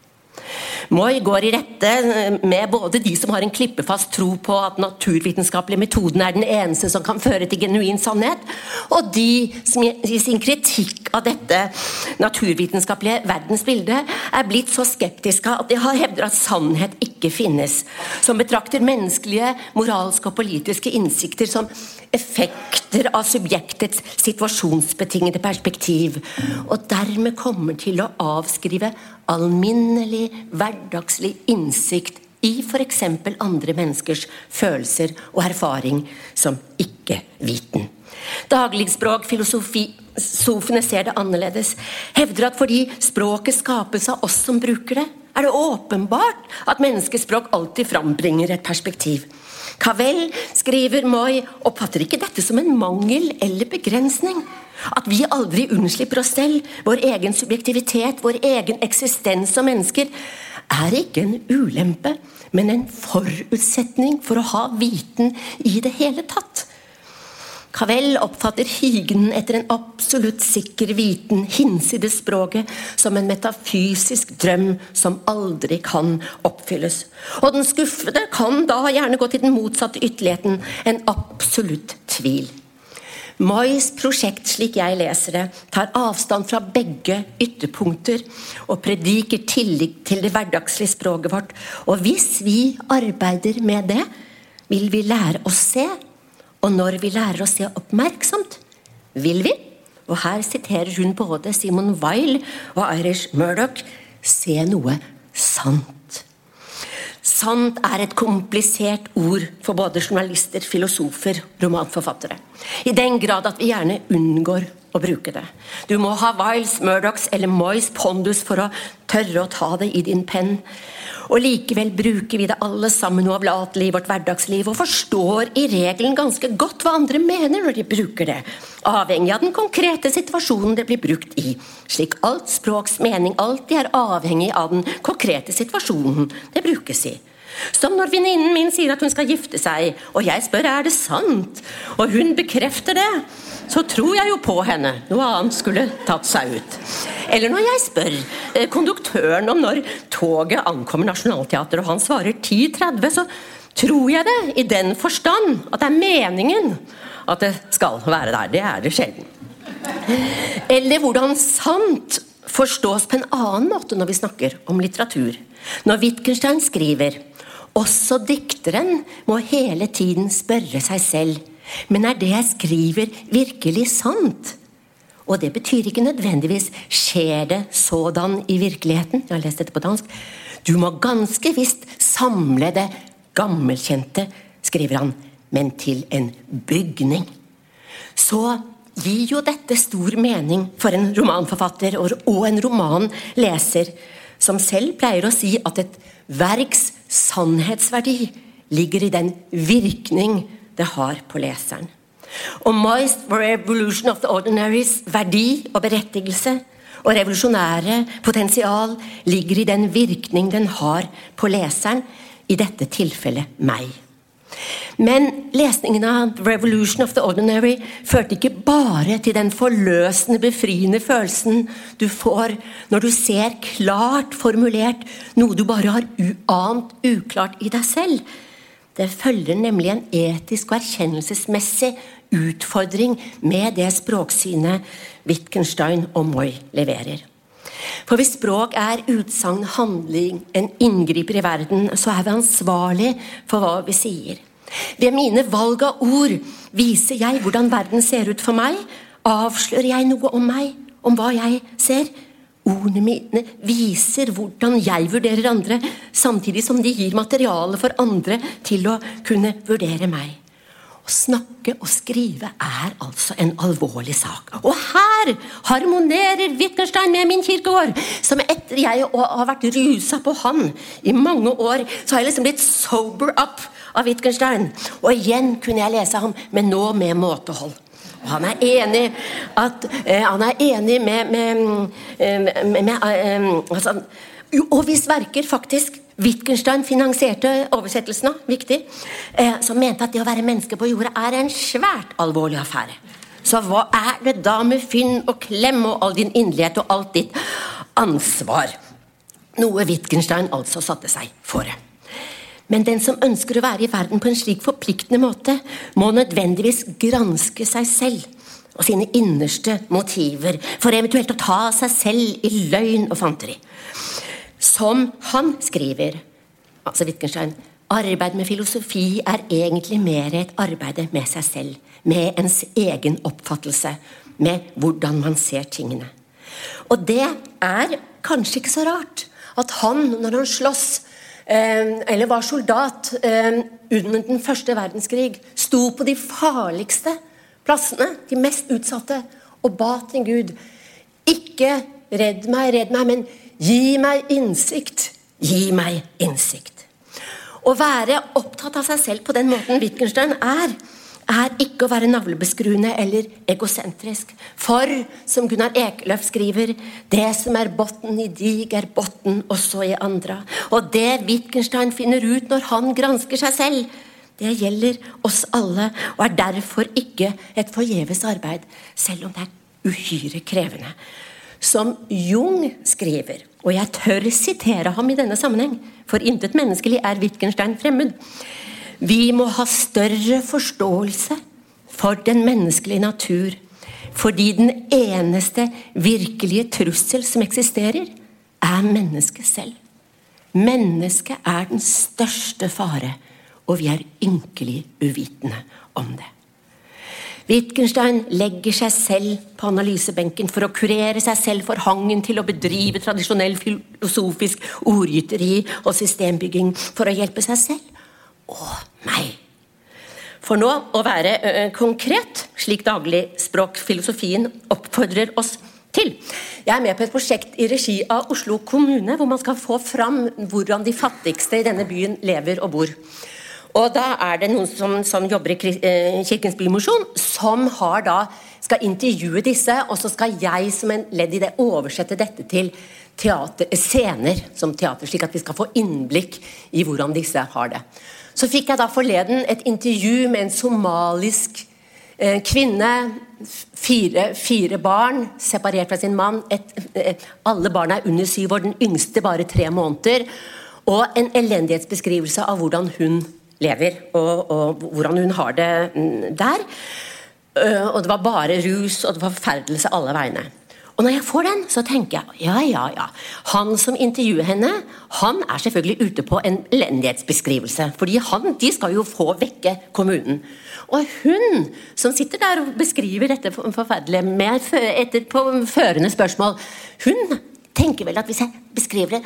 Moi går i rette med både de som har en klippefast tro på at naturvitenskapelige metoden er den eneste som kan føre til genuin sannhet, og de som i sin kritikk av dette naturvitenskapelige verdensbildet er blitt så skeptiske at de har hevder at sannhet ikke finnes, som betrakter menneskelige, moralske og politiske innsikter som effekter av subjektets situasjonsbetingede perspektiv, og dermed kommer til å avskrive alminnelig, hverdagslig innsikt i f.eks. andre menneskers følelser og erfaring som ikke-viten. Dagligspråkfilosofene ser det annerledes, hevder at fordi språket skapes av oss som bruker det, er det åpenbart at menneskespråk alltid frambringer et perspektiv. Cavell, skriver Moi, oppfatter ikke dette som en mangel eller begrensning. At vi aldri unnslipper oss selv, vår egen subjektivitet, vår egen eksistens som mennesker, er ikke en ulempe, men en forutsetning for å ha viten i det hele tatt. Cavell oppfatter higen etter en absolutt sikker viten hinsides språket som en metafysisk drøm som aldri kan oppfylles. Og den skuffede kan da gjerne gå til den motsatte ytterligheten, en absolutt tvil. Mois prosjekt, slik jeg leser det, tar avstand fra begge ytterpunkter og prediker tillit til det hverdagslige språket vårt. Og hvis vi arbeider med det, vil vi lære å se og når vi lærer å se oppmerksomt, vil vi, og her siterer hun både Simon Weil og Irish Murdoch, se noe sant. Sant er et komplisert ord for både journalister, filosofer, romanforfattere. I den grad at vi gjerne unngår å bruke det. Du må ha Wiles, Murdochs eller Moys pondus for å tørre å ta det i din penn. Og likevel bruker vi det alle sammen uavlatelig i vårt hverdagsliv og forstår i regelen ganske godt hva andre mener når de bruker det, avhengig av den konkrete situasjonen det blir brukt i, slik alt språks mening alltid er avhengig av den konkrete situasjonen det brukes i. Som når venninnen min sier at hun skal gifte seg, og jeg spør er det sant, og hun bekrefter det, så tror jeg jo på henne. Noe annet skulle tatt seg ut. Eller når jeg spør eh, konduktøren om når toget ankommer Nationaltheatret, og han svarer 10.30, så tror jeg det i den forstand at det er meningen at det skal være der. Det er det sjelden. Eller hvordan sant forstås på en annen måte når vi snakker om litteratur. Når Wittgenstein skriver også dikteren må hele tiden spørre seg selv men er det jeg skriver, virkelig sant? Og det betyr ikke nødvendigvis 'skjer det sådan i virkeligheten'. Jeg har lest dette på dansk. Du må ganske visst samle det gammelkjente, skriver han, men til en bygning. Så gir jo dette stor mening for en romanforfatter og en romanleser, som selv pleier å si at et verks sannhetsverdi ligger i den virkning det har på leseren. Og Moist Revolution of the Ordinaries verdi og berettigelse og revolusjonære potensial ligger i den virkning den har på leseren, i dette tilfellet meg. Men lesningen av Revolution of the Ordinary førte ikke bare til den forløsende, befriende følelsen du får når du ser klart formulert noe du bare har uant uklart i deg selv. Det følger nemlig en etisk og erkjennelsesmessig utfordring med det språksynet Wittgenstein og Moi leverer. For hvis språk er utsagn, handling, en inngriper i verden, så er vi ansvarlig for hva vi sier. Ved mine valg av ord viser jeg hvordan verden ser ut for meg. Avslører jeg noe om meg, om hva jeg ser? Ordene mine viser hvordan jeg vurderer andre, samtidig som de gir materiale for andre til å kunne vurdere meg. Å snakke og skrive er altså en alvorlig sak. Og her harmonerer Wittgenstein med min kirkegård, som etter jeg har vært rusa på han i mange år, så har jeg liksom blitt sober up av Wittgenstein. Og igjen kunne jeg lese ham, men nå med måtehold. Og han er enig, at, eh, han er enig med, med, eh, med, med eh, altså, Og hvis verker faktisk Wittgenstein finansierte oversettelsen av, viktig, eh, som mente at det å være menneske på jorda er en svært alvorlig affære. Så hva er det da med Finn og Klem og all din inderlighet og alt ditt ansvar? Noe Wittgenstein altså satte seg fore. Men den som ønsker å være i verden på en slik forpliktende måte, må nødvendigvis granske seg selv og sine innerste motiver, for eventuelt å ta seg selv i løgn og fanteri. Som han skriver, altså Wittgenstein, arbeid med filosofi er egentlig mer et arbeid med seg selv, med ens egen oppfattelse, med hvordan man ser tingene. Og det er kanskje ikke så rart at han, når han slåss Eh, eller var soldat eh, under den første verdenskrig, sto på de farligste plassene, de mest utsatte, og ba til Gud Ikke redd meg, redd meg, men gi meg innsikt. Gi meg innsikt. Å være opptatt av seg selv på den måten Wittgenstein er, er ikke å være navlebeskruende eller egosentrisk. For, som Gunnar Ekeløf skriver, det som er botten i dig, er botten også i andre. Og det Wittgenstein finner ut når han gransker seg selv, det gjelder oss alle, og er derfor ikke et forgjeves arbeid, selv om det er uhyre krevende. Som Jung skriver, og jeg tør sitere ham i denne sammenheng, for intet menneskelig er Wittgenstein fremmed. Vi må ha større forståelse for den menneskelige natur, fordi den eneste virkelige trussel som eksisterer, er mennesket selv. Mennesket er den største fare, og vi er ynkelig uvitende om det. Wittgenstein legger seg selv på analysebenken for å kurere seg selv for hangen til å bedrive tradisjonell filosofisk ordgyteri og systembygging for å hjelpe seg selv og meg. For nå å være ø, konkret, slik dagligspråkfilosofien oppfordrer oss til. Jeg er med på et prosjekt i regi av Oslo kommune, hvor man skal få fram hvordan de fattigste i denne byen lever og bor. Og da er det noen som, som jobber i Kirkens Bymosjon, som da, skal intervjue disse, og så skal jeg som en ledd i det oversette dette til teater, scener som teater, slik at vi skal få innblikk i hvordan disse har det. Så fikk jeg da forleden et intervju med en somalisk eh, kvinne. Fire, fire, barn, separert fra sin mann. Et, et, alle barna er under syv år, den yngste bare tre måneder. Og en elendighetsbeskrivelse av hvordan hun lever, og, og hvordan hun har det mm, der. Eh, og det var bare rus, og det var forferdelse alle veiene. Og når jeg får den, så tenker jeg ja, ja, ja. Han som intervjuer henne, han er selvfølgelig ute på en elendighetsbeskrivelse. fordi han, de skal jo få vekke kommunen. Og hun som sitter der og beskriver dette forferdelige med etter på førende spørsmål, hun tenker vel at hvis jeg beskriver det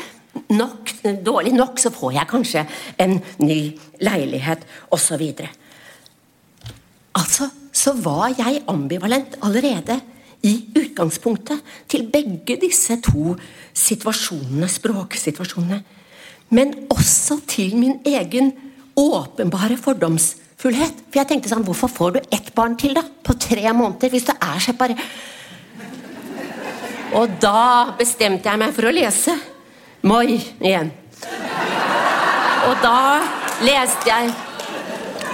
nok, dårlig nok, så får jeg kanskje en ny leilighet, osv. Altså, så var jeg ambivalent allerede i utgangspunktet til begge disse to situasjonene, språksituasjonene. Men også til min egen åpenbare fordomsfullhet. For jeg tenkte sånn, Hvorfor får du ett barn til, da? På tre måneder? Hvis du er separert Og da bestemte jeg meg for å lese Moi igjen. Og da leste jeg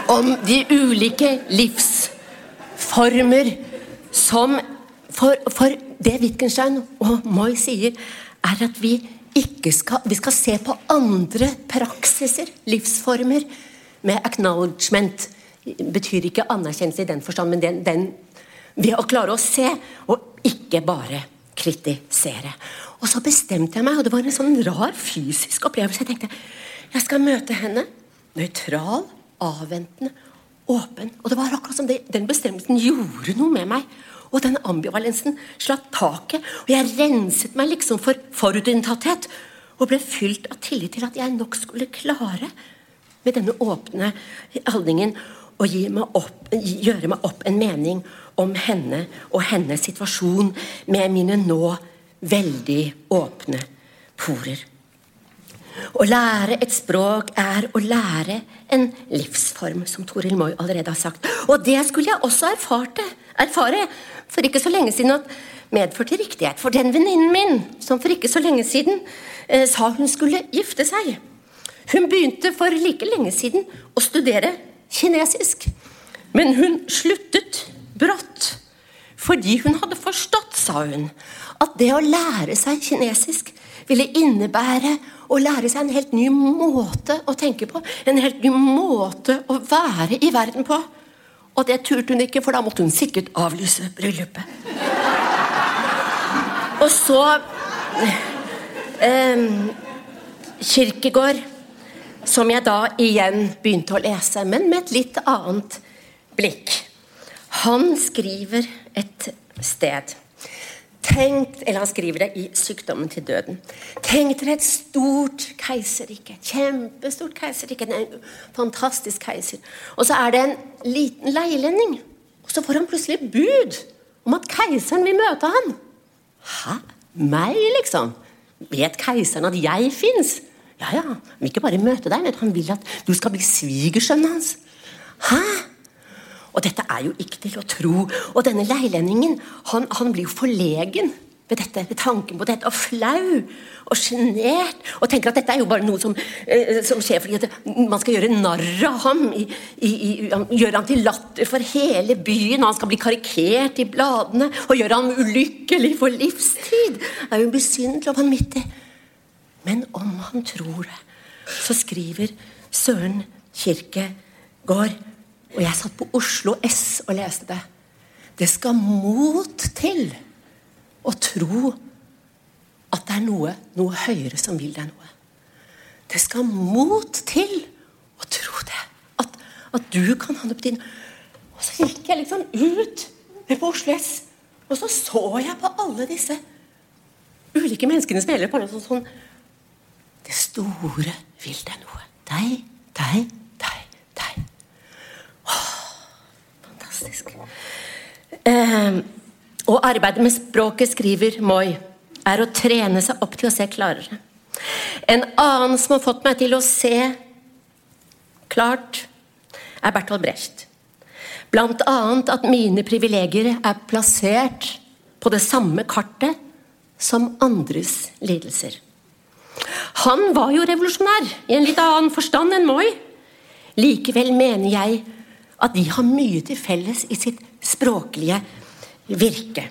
om de ulike livsformer som for, for, det Wittgenstein og Moi sier, er at vi ikke skal, vi skal se på andre praksiser, livsformer, med acknowledgement. betyr ikke anerkjennelse i den forstand, men den, den ved å klare å se, og ikke bare kritisere. Og så bestemte jeg meg, og det var en sånn rar fysisk opplevelse. Jeg tenkte jeg skal møte henne nøytral, avventende, åpen. Og det var akkurat som det, den bestemmelsen gjorde noe med meg. Og den ambivalensen slapp taket, og jeg renset meg liksom for forutinntatthet. Og ble fylt av tillit til at jeg nok skulle klare, med denne åpne holdningen, å meg opp, gjøre meg opp en mening om henne og hennes situasjon med mine nå veldig åpne porer. Å lære et språk er å lære en livsform, som Toril Moi allerede har sagt. Og det skulle jeg også erfarte, erfare for ikke så lenge siden at medførte riktighet. For den venninnen min som for ikke så lenge siden eh, sa hun skulle gifte seg. Hun begynte for like lenge siden å studere kinesisk. Men hun sluttet brått. Fordi hun hadde forstått, sa hun, at det å lære seg kinesisk ville innebære å lære seg en helt ny måte å tenke på. En helt ny måte å være i verden på. Og det turte hun ikke, for da måtte hun sikkert avlyse bryllupet. Og så eh, Kirkegård, som jeg da igjen begynte å lese, men med et litt annet blikk. Han skriver et sted Tenk, eller Han skriver det i 'Sykdommen til døden'. Tenk dere et stort keiserrike. Kjempestort keiserrike. En fantastisk keiser. Og så er det en liten leilending. Og så får han plutselig bud om at keiseren vil møte han. Hæ? Meg, liksom? Vet keiseren at jeg fins? Ja, ja. Han vil ikke bare møte deg, men han vil at du skal bli svigersønnen hans. Hæ? Og dette er jo ikke til å tro. Og denne leilendingen han, han blir jo forlegen ved dette, ved tanken på dette, og flau og sjenert. Og tenker at dette er jo bare noe som, eh, som skjer fordi at man skal gjøre narr av ham. I, i, i, gjøre ham til latter for hele byen, og han skal bli karikert i bladene. Og gjøre ham ulykkelig for livstid. Det er jo besynderlig og vanvittig. Men om han tror det, så skriver Søren Kirkegård og jeg satt på Oslo S og leste det. Det skal mot til å tro at det er noe, noe høyere som vil deg noe. Det skal mot til å tro det. At, at du kan handle på din Og så gikk jeg liksom ut på Oslo S, og så så jeg på alle disse ulike menneskene som gjelder sånn, sånn Det store vil deg noe. Deg, deg, Fantastisk. Eh, å arbeide med språket, skriver Moi, er å trene seg opp til å se klarere. En annen som har fått meg til å se klart, er Bertolt Brecht. Blant annet at mine privilegier er plassert på det samme kartet som andres lidelser. Han var jo revolusjonær i en litt annen forstand enn Moi. Likevel mener jeg at de har mye til felles i sitt språklige virke.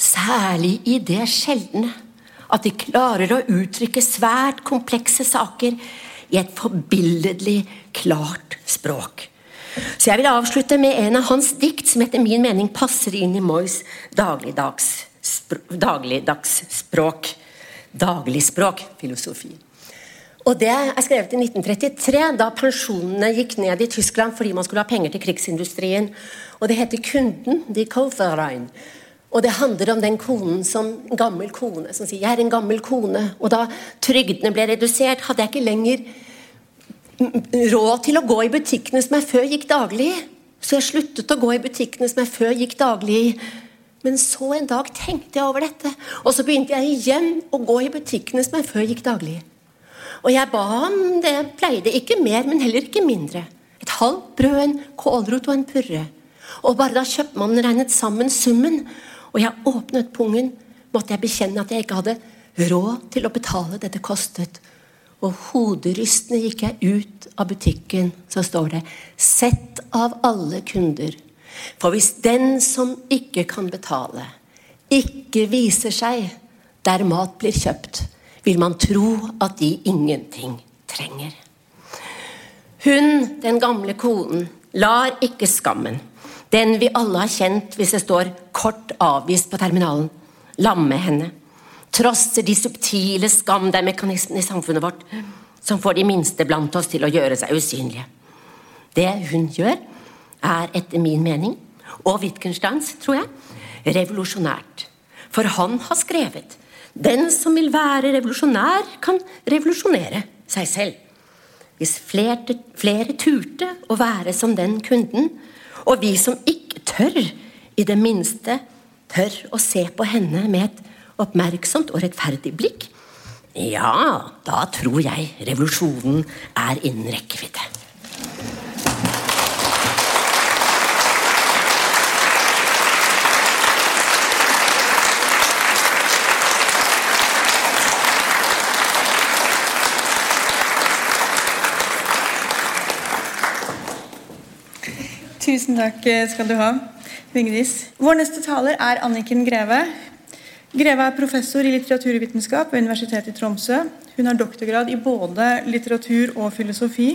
Særlig i det sjeldne at de klarer å uttrykke svært komplekse saker i et forbilledlig klart språk. Så jeg vil avslutte med en av hans dikt som etter min mening passer inn i Moys dagligdagsspråk. Dagligspråk, filosofi. Og Det er skrevet i 1933, da pensjonene gikk ned i Tyskland fordi man skulle ha penger til krigsindustrien. Og Det heter 'Kunden', de Kauferein. Og det handler om den konen som gammel kone som sier 'jeg er en gammel kone'. Og da trygdene ble redusert, hadde jeg ikke lenger råd til å gå i butikkene som jeg før gikk daglig i. Så jeg sluttet å gå i butikkene som jeg før gikk daglig i. Men så en dag tenkte jeg over dette, og så begynte jeg igjen å gå i butikkene som jeg før gikk daglig i. Og jeg ba ham det pleide, ikke mer, men heller ikke mindre. Et halvt brød, en kålrot og en purre. Og bare da kjøpmannen regnet sammen summen, og jeg åpnet pungen, måtte jeg bekjenne at jeg ikke hadde råd til å betale det det kostet. Og hoderystende gikk jeg ut av butikken, så står det 'Sett av alle kunder'. For hvis den som ikke kan betale, ikke viser seg der mat blir kjøpt, vil man tro at de ingenting trenger. Hun, den gamle konen, lar ikke skammen den vi alle har kjent hvis det står 'kort avvist' på terminalen. Lamme henne. Trosser de subtile skamdeimmekanismene i samfunnet vårt som får de minste blant oss til å gjøre seg usynlige. Det hun gjør, er etter min mening, og Wittgensteins, tror jeg, revolusjonært. For han har skrevet 'Den som vil være revolusjonær, kan revolusjonere seg selv'. Hvis flere, flere turte å være som den kunden, og vi som ikke tør, i det minste tør å se på henne med et oppmerksomt og rettferdig blikk, ja, da tror jeg revolusjonen er innen rekkevidde. Tusen takk skal du ha, Vigdis. Vår neste taler er Anniken Greve. Greve er professor i litteraturvitenskap ved Universitetet i Tromsø. Hun har doktorgrad i både litteratur og filosofi.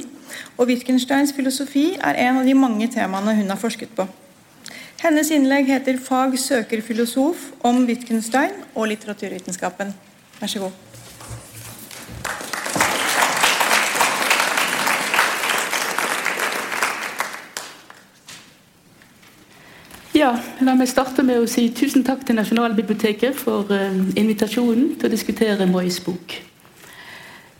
Og Wittgensteins filosofi er en av de mange temaene hun har forsket på. Hennes innlegg heter 'Fag søker filosof om Wittgenstein og litteraturvitenskapen'. Vær så god. Ja, La meg starte med å si tusen takk til Nasjonalbiblioteket for uh, invitasjonen til å diskutere Mois bok.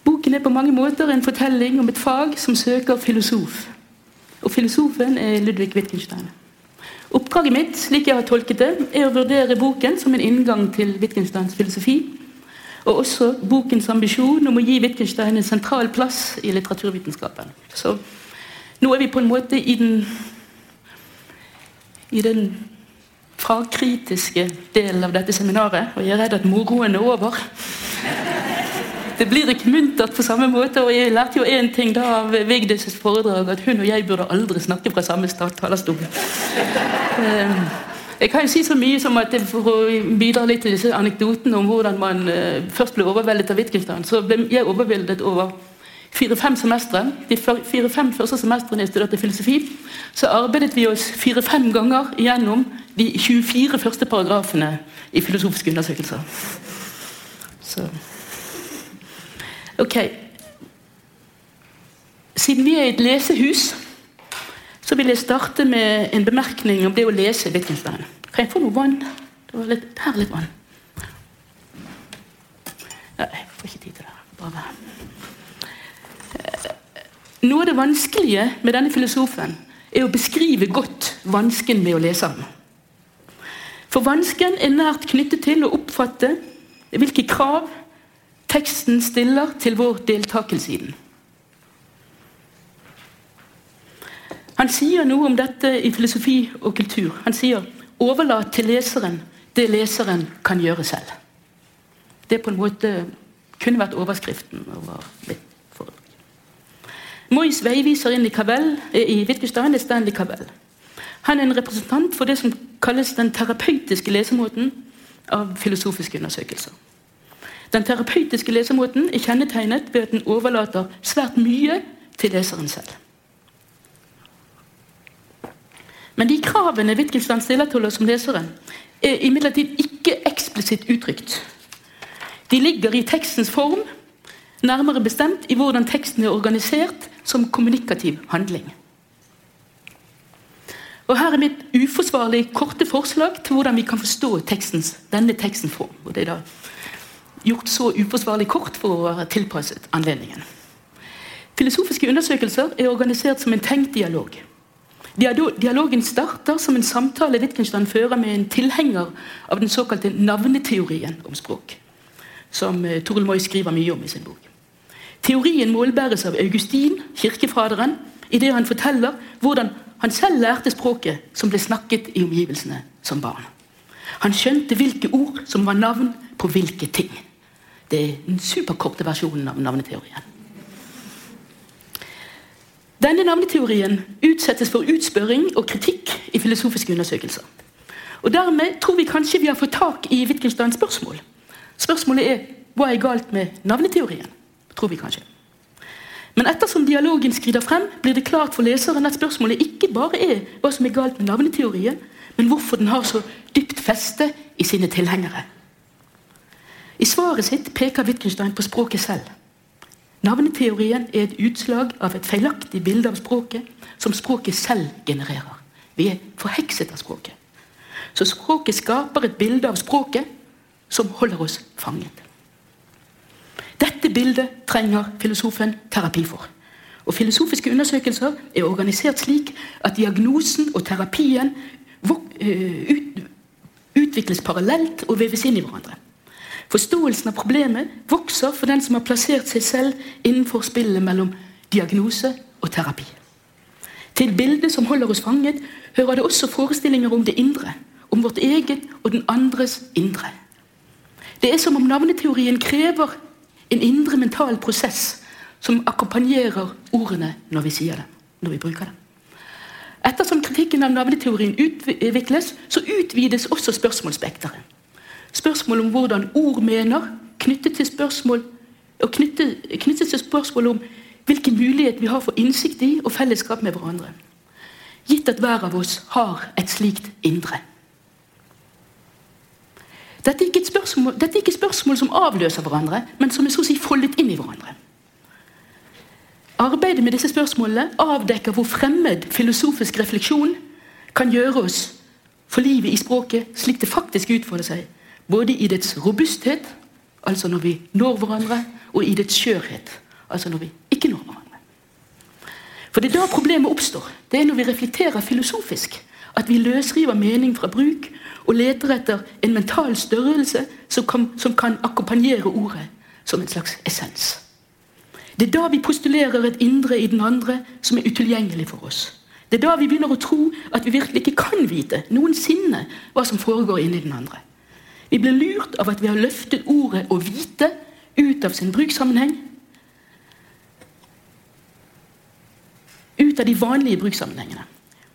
Boken er på mange måter en fortelling om et fag som søker filosof. Og filosofen er Ludvig Wittgenstein. Oppdraget mitt slik jeg har tolket det, er å vurdere boken som en inngang til Wittgensteins filosofi. Og også bokens ambisjon om å gi Wittgenstein en sentral plass i litteraturvitenskapen. Så nå er vi på en måte i den i den fagkritiske delen av dette seminaret, og jeg er redd at moroen er over. Det blir ikke muntert på samme måte, og jeg lærte jo én ting da av Vigdis' foredrag, at hun og jeg burde aldri snakke fra samme talerstol. Eh, jeg kan jo si så mye som at For å bidra litt til disse anekdotene om hvordan man eh, først ble overveldet av Wittgenstein, så ble jeg overveldet over fire-fem semestre. De fire-fem første semestrene jeg studerte filosofi, så arbeidet vi oss fire-fem ganger gjennom de 24 første paragrafene i filosofiske undersøkelser. Så Ok. Siden vi er et lesehus, så vil jeg starte med en bemerkning om det å lese Wittgenstein. Kan jeg få noe vann? Det var litt, her er litt vann. Nei, jeg får ikke tid til det. Bare noe av det vanskelige med denne filosofen er å beskrive godt vansken med å lese ham. For vansken er nært knyttet til å oppfatte hvilke krav teksten stiller til vår deltakelse i den. Han sier noe om dette i filosofi og kultur. Han sier 'overlat til leseren det leseren kan gjøre selv'. Det på en måte kunne vært overskriften over mitt. Mois veiviser inn i Kavel, i Wittgenstein er Stanley Cavell. Han er en representant for det som kalles den terapeutiske lesemåten av filosofiske undersøkelser. Den terapeutiske lesemåten er kjennetegnet ved at den overlater svært mye til leseren selv. Men de kravene Wittgenstein stiller til oss som lesere, er imidlertid ikke eksplisitt uttrykt. De ligger i tekstens form, nærmere bestemt i hvordan teksten er organisert som kommunikativ handling. Og Her er mitt uforsvarlig korte forslag til hvordan vi kan forstå tekstens, denne teksten form. Og det er da gjort så uforsvarlig kort for å være tilpasset anledningen. Filosofiske undersøkelser er organisert som en tenkt dialog. Dialogen starter som en samtale Wittgenstein fører med en tilhenger av den såkalte navneteorien om språk, som eh, Toril Moi skriver mye om i sin bok. Teorien målbæres av Augustin, kirkefaderen, idet han forteller hvordan han selv lærte språket som ble snakket i omgivelsene som barn. Han skjønte hvilke ord som var navn på hvilke ting. Det er den superkorte versjonen av navneteorien. Denne navneteorien utsettes for utspørring og kritikk i filosofiske undersøkelser. Og Dermed tror vi kanskje vi har fått tak i Wittgensteins spørsmål. Spørsmålet er hva er galt med navneteorien? Tror vi kanskje. Men ettersom dialogen skrider frem, blir det klart for leseren at spørsmålet ikke bare er hva som er galt med navneteorien, men hvorfor den har så dypt feste i sine tilhengere. I svaret sitt peker Wittgenstein på språket selv. Navneteorien er et utslag av et feilaktig bilde av språket som språket selv genererer. Vi er forhekset av språket. Så språket skaper et bilde av språket som holder oss fanget. Dette bildet trenger filosofen terapi for. Og Filosofiske undersøkelser er organisert slik at diagnosen og terapien eh, utvikles parallelt og veves inn i hverandre. Forståelsen av problemet vokser for den som har plassert seg selv innenfor spillet mellom diagnose og terapi. Til bildet som holder oss fanget, hører det også forestillinger om det indre. Om vårt eget og den andres indre. Det er som om navneteorien krever en indre mental prosess som akkompagnerer ordene når vi sier det. når vi bruker det. Ettersom kritikken av navneteorien utvikles, så utvides også spørsmålsspekteret. Spørsmål om hvordan ord mener, knyttet til spørsmål, og knyttet, knyttet til spørsmål om hvilken mulighet vi har for innsikt i og fellesskap med hverandre. Gitt at hver av oss har et slikt indre. Dette er, ikke spørsmål, dette er ikke spørsmål som avløser hverandre, men som er så å si foldet inn i hverandre. Arbeidet med disse spørsmålene avdekker hvor fremmed filosofisk refleksjon kan gjøre oss for livet i språket slik det faktisk utfolder seg både i dets robusthet, altså når vi når hverandre, og i dets skjørhet, altså når vi ikke når hverandre. For det er da problemet oppstår. Det er når vi reflekterer filosofisk. At vi løsriver mening fra bruk og leter etter en mental størrelse som kan, som kan akkompagnere ordet som en slags essens. Det er da vi postulerer et indre i den andre som er utilgjengelig for oss. Det er da vi begynner å tro at vi virkelig ikke kan vite noensinne hva som foregår inni den andre. Vi blir lurt av at vi har løftet ordet 'å vite' ut av sin brukssammenheng. Ut av de vanlige brukssammenhengene.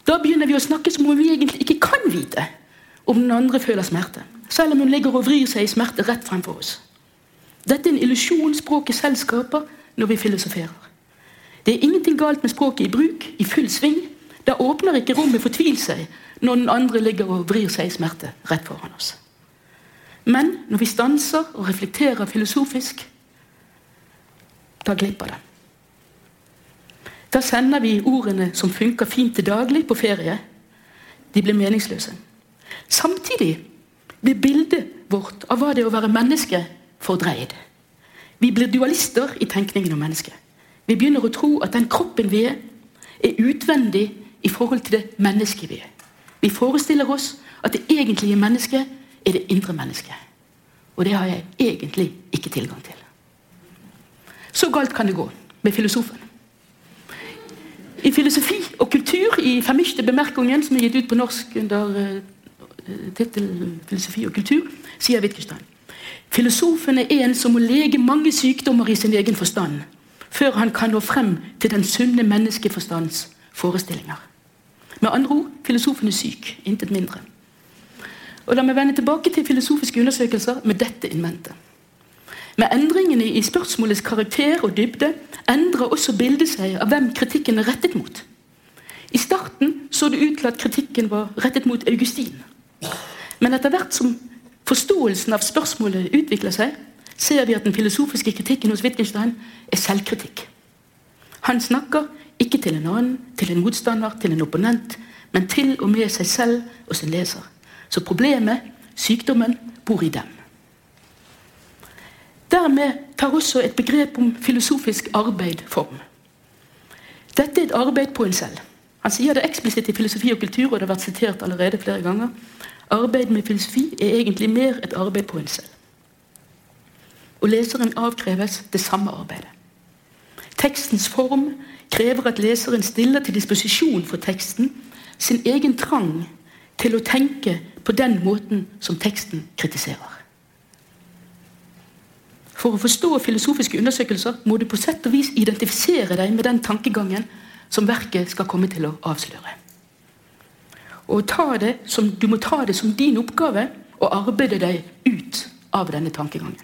Da begynner vi å snakke som om vi egentlig ikke kan vite om den andre føler smerte. Selv om hun ligger og vrir seg i smerte rett fremfor oss. Dette er en illusjon språket selv skaper når vi filosoferer. Det er ingenting galt med språket i bruk, i full sving. Da åpner ikke rommet for tvil seg når den andre ligger og vrir seg i smerte rett foran oss. Men når vi stanser og reflekterer filosofisk, da glipper det. Da sender vi ordene som funker fint til daglig, på ferie. De blir meningsløse. Samtidig blir bildet vårt av hva det er å være menneske, fordreid. Vi blir dualister i tenkningen om mennesket. Vi begynner å tro at den kroppen vi er, er utvendig i forhold til det mennesket vi er. Vi forestiller oss at det egentlige mennesket er det indre mennesket. Og det har jeg egentlig ikke tilgang til. Så galt kan det gå med filosofen. I filosofi og kultur, i Vermischte bemerkungen, som er gitt ut på norsk under uh, tittelen 'Filosofi og kultur', sier Wittgenstein Filosofen er en som må lege mange sykdommer i sin egen forstand før han kan nå frem til den sunne menneskeforstands forestillinger. Med andre ord filosofen er syk, intet mindre. Og La meg vende tilbake til filosofiske undersøkelser med dette innvendte. Med endringene i spørsmålets karakter og dybde endrer også bildet seg av hvem kritikken er rettet mot. I starten så det ut til at kritikken var rettet mot Augustin. Men etter hvert som forståelsen av spørsmålet utvikler seg, ser vi at den filosofiske kritikken hos Wittgenstein er selvkritikk. Han snakker ikke til en annen, til en motstander, til en opponent, men til og med seg selv og sin leser. Så problemet, sykdommen, bor i dem. Dermed tar også et begrep om filosofisk arbeid form. Dette er et arbeid på en selv. Han sier det eksplisitt i Filosofi og kultur, og det har vært sitert allerede flere ganger. Arbeid med filosofi er egentlig mer et arbeid på en selv. Og leseren avkreves det samme arbeidet. Tekstens form krever at leseren stiller til disposisjon for teksten sin egen trang til å tenke på den måten som teksten kritiserer. For å forstå filosofiske undersøkelser må du på sett og vis identifisere deg med den tankegangen som verket skal komme til å avsløre. Og som, Du må ta det som din oppgave å arbeide deg ut av denne tankegangen.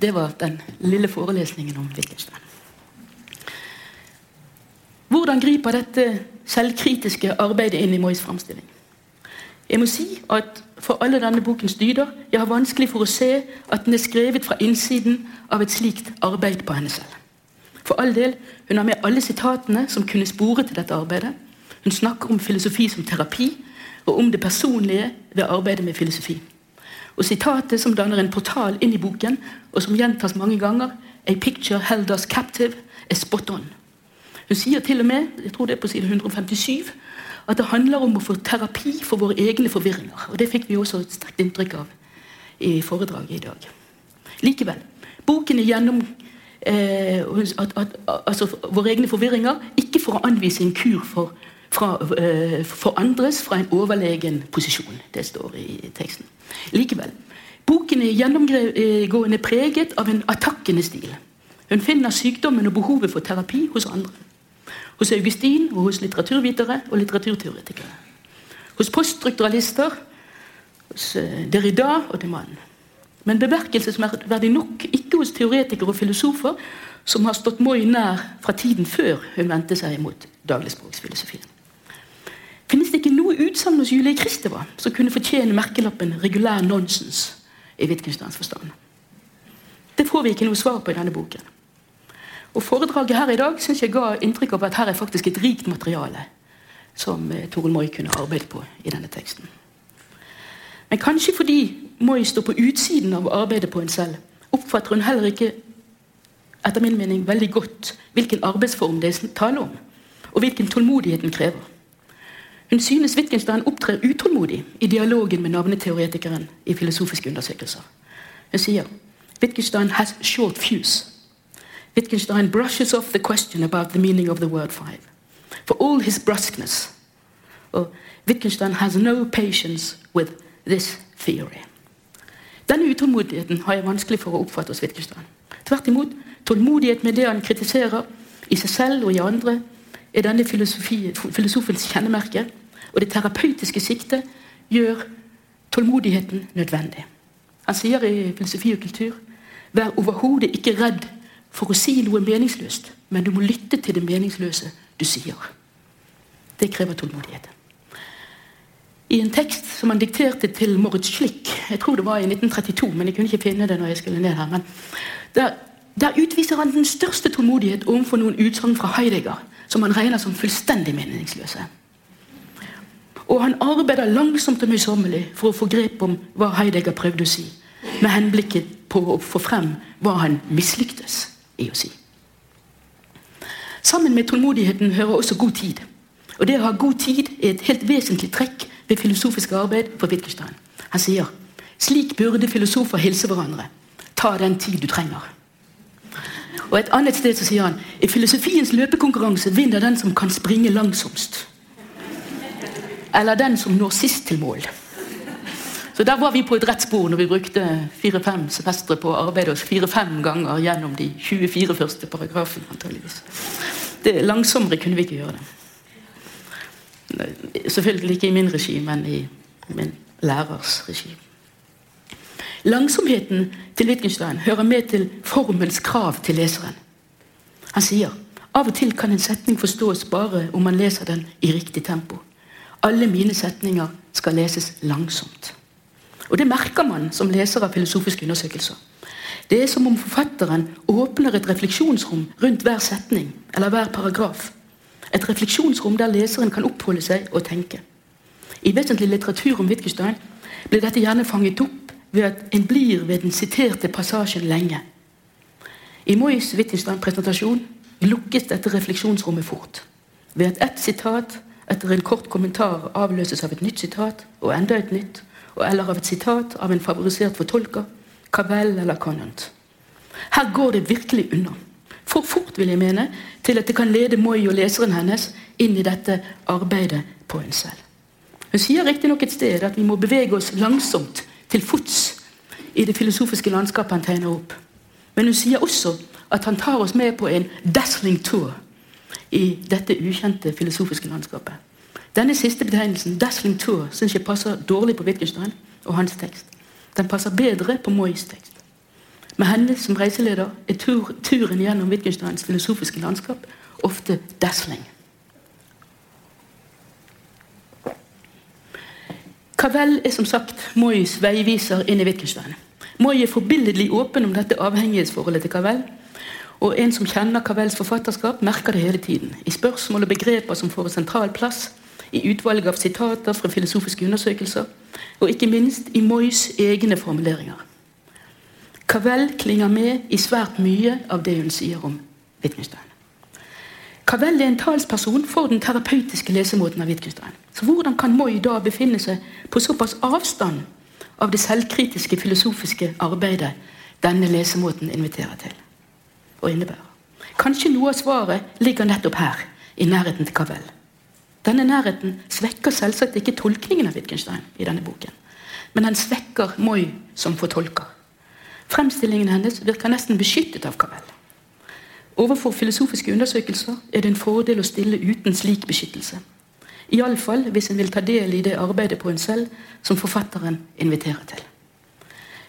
Det var den lille forelesningen om Wittgenstein. Hvordan griper dette selvkritiske arbeidet inn i Mois framstilling? Jeg må si at For alle denne bokens dyder jeg har vanskelig for å se at den er skrevet fra innsiden av et slikt arbeid på henne selv. For all del, Hun har med alle sitatene som kunne spore til dette arbeidet. Hun snakker om filosofi som terapi, og om det personlige ved arbeidet med filosofi. Og Sitatet som danner en portal inn i boken, og som gjentas mange ganger, A picture held us captive, er spot on. Hun sier til og med, jeg tror det er på side 157, at det handler om å få terapi for våre egne forvirringer. Og Det fikk vi også et sterkt inntrykk av i foredraget i dag. Likevel, boken er gjennom eh, at, at, altså våre egne forvirringer, ikke for å anvise en kur for, fra, eh, for andres fra en overlegen posisjon. Det står i teksten. Likevel, boken er gjennomgående preget av en attakkende stil. Hun finner sykdommen og behovet for terapi hos andre. Hos Augustin og hos litteraturvitere og litteraturteoretikere. Hos poststrukturalister, hos eh, Derrida og de Mann. Men bemerkelsesverdig nok ikke hos teoretikere og filosofer som har stått Moi nær fra tiden før hun vendte seg mot dagligspråksfilosofien. Finnes det ikke noe utsagn hos Julie Kristeva som kunne fortjene merkelappen 'regulær nonsens' i Wittgensteins forstand? Det får vi ikke noe svar på i denne boken. Og Foredraget her i dag synes jeg ga inntrykk av at her er faktisk et rikt materiale som eh, Toril Moi kunne arbeide på i denne teksten. Men kanskje fordi Moi står på utsiden av arbeidet på en selv, oppfatter hun heller ikke etter min mening veldig godt hvilken arbeidsform det er tale om, og hvilken tålmodighet den krever. Hun synes Wittgenstein opptrer utålmodig i dialogen med navneteoretikeren i filosofiske undersøkelser. Hun sier Wittgenstein has short fuse. Wittgenstein brushes off the question about the meaning of the word five. For all his brusqueness, well, Wittgenstein has no patience with this theory. Denne utålmodigheten har jeg vanskelig for å oppfatte hos Wittgenstein. Tvert imot, tålmodighet med det han kritiserer, i seg selv og i andre, er denne filosofens kjennemerke. Og det terapeutiske siktet gjør tålmodigheten nødvendig. Han sier i Filosofi og kultur vær overhodet ikke redd for å si noe meningsløst, men du må lytte til det meningsløse du sier. Det krever tålmodighet. I en tekst som han dikterte til Moritz Schlick, jeg tror det var i 1932, men jeg kunne ikke finne det når jeg skulle ned her, der, der utviser han den største tålmodighet overfor noen utsagn fra Heidegger, som han regner som fullstendig meningsløse. Og han arbeider langsomt og møysommelig for å få grep om hva Heidegger prøvde å si, med henblikket på å få frem hva han mislyktes i å si. Sammen med tålmodigheten hører også god tid. Og det å ha god tid er et helt vesentlig trekk ved filosofisk arbeid for Wittgenstein. Han sier slik burde filosofer hilse hverandre. Ta den tid du trenger. Og Et annet sted så sier han i filosofiens løpekonkurranse vinner den som kan springe langsomst. eller den som når sist til mål. Så Der var vi på et rett spor når vi brukte fire-fem semestre på å arbeide oss fire-fem ganger gjennom de 24 første paragrafene. antageligvis. Det Langsommere kunne vi ikke gjøre det. Selvfølgelig ikke i min regi, men i min lærers regi. Langsomheten til Wittgenstein hører med til formels krav til leseren. Han sier av og til kan en setning forstås bare om man leser den i riktig tempo. Alle mine setninger skal leses langsomt. Og Det merker man som leser av filosofiske undersøkelser. Det er som om forfatteren åpner et refleksjonsrom rundt hver setning eller hver paragraf. Et refleksjonsrom der leseren kan oppholde seg og tenke. I vesentlig litteratur om Wittgenstein blir dette gjerne fanget opp ved at en blir ved den siterte passasjen lenge. I Moys Wittgenstein-presentasjon lukkes dette refleksjonsrommet fort. Ved at ett sitat etter en kort kommentar avløses av et nytt sitat og enda et nytt, eller av et sitat av en favorisert fortolker, Cavell eller Conant. Her går det virkelig unna. For fort, vil jeg mene, til at det kan lede Moi og leseren hennes inn i dette arbeidet på en selv. Hun sier riktignok et sted at vi må bevege oss langsomt til fots i det filosofiske landskapet han tegner opp. Men hun sier også at han tar oss med på en dazzling tour i dette ukjente filosofiske landskapet. Denne siste betegnelsen, dazzling tour, syns jeg passer dårlig på Wittgenstein og hans tekst. Den passer bedre på Moys tekst. Med henne som reiseleder er tur, turen gjennom Wittgensteins filosofiske landskap ofte dazzling. Cavell er som sagt Moys veiviser inn i Wittgenstein. Moy er forbilledlig åpen om dette avhengighetsforholdet til Cavell. Og en som kjenner Cavells forfatterskap, merker det hele tiden. I spørsmål og begreper som får en sentral plass, i utvalget av sitater fra filosofiske undersøkelser, og ikke minst i Moys egne formuleringer. Cavell klinger med i svært mye av det hun sier om Wittgenstein. Cavell er en talsperson for den terapeutiske lesemåten av Wittgenstein. Så hvordan kan Moi da befinne seg på såpass avstand av det selvkritiske filosofiske arbeidet denne lesemåten inviterer til? og innebærer. Kanskje noe av svaret ligger nettopp her, i nærheten til Cavell. Denne nærheten svekker selvsagt ikke tolkningen av Wittgenstein i denne boken, men den svekker Moi som fortolker. Fremstillingen hennes virker nesten beskyttet av Cavell. Overfor filosofiske undersøkelser er det en fordel å stille uten slik beskyttelse. Iallfall hvis en vil ta del i det arbeidet på en selv som forfatteren inviterer til.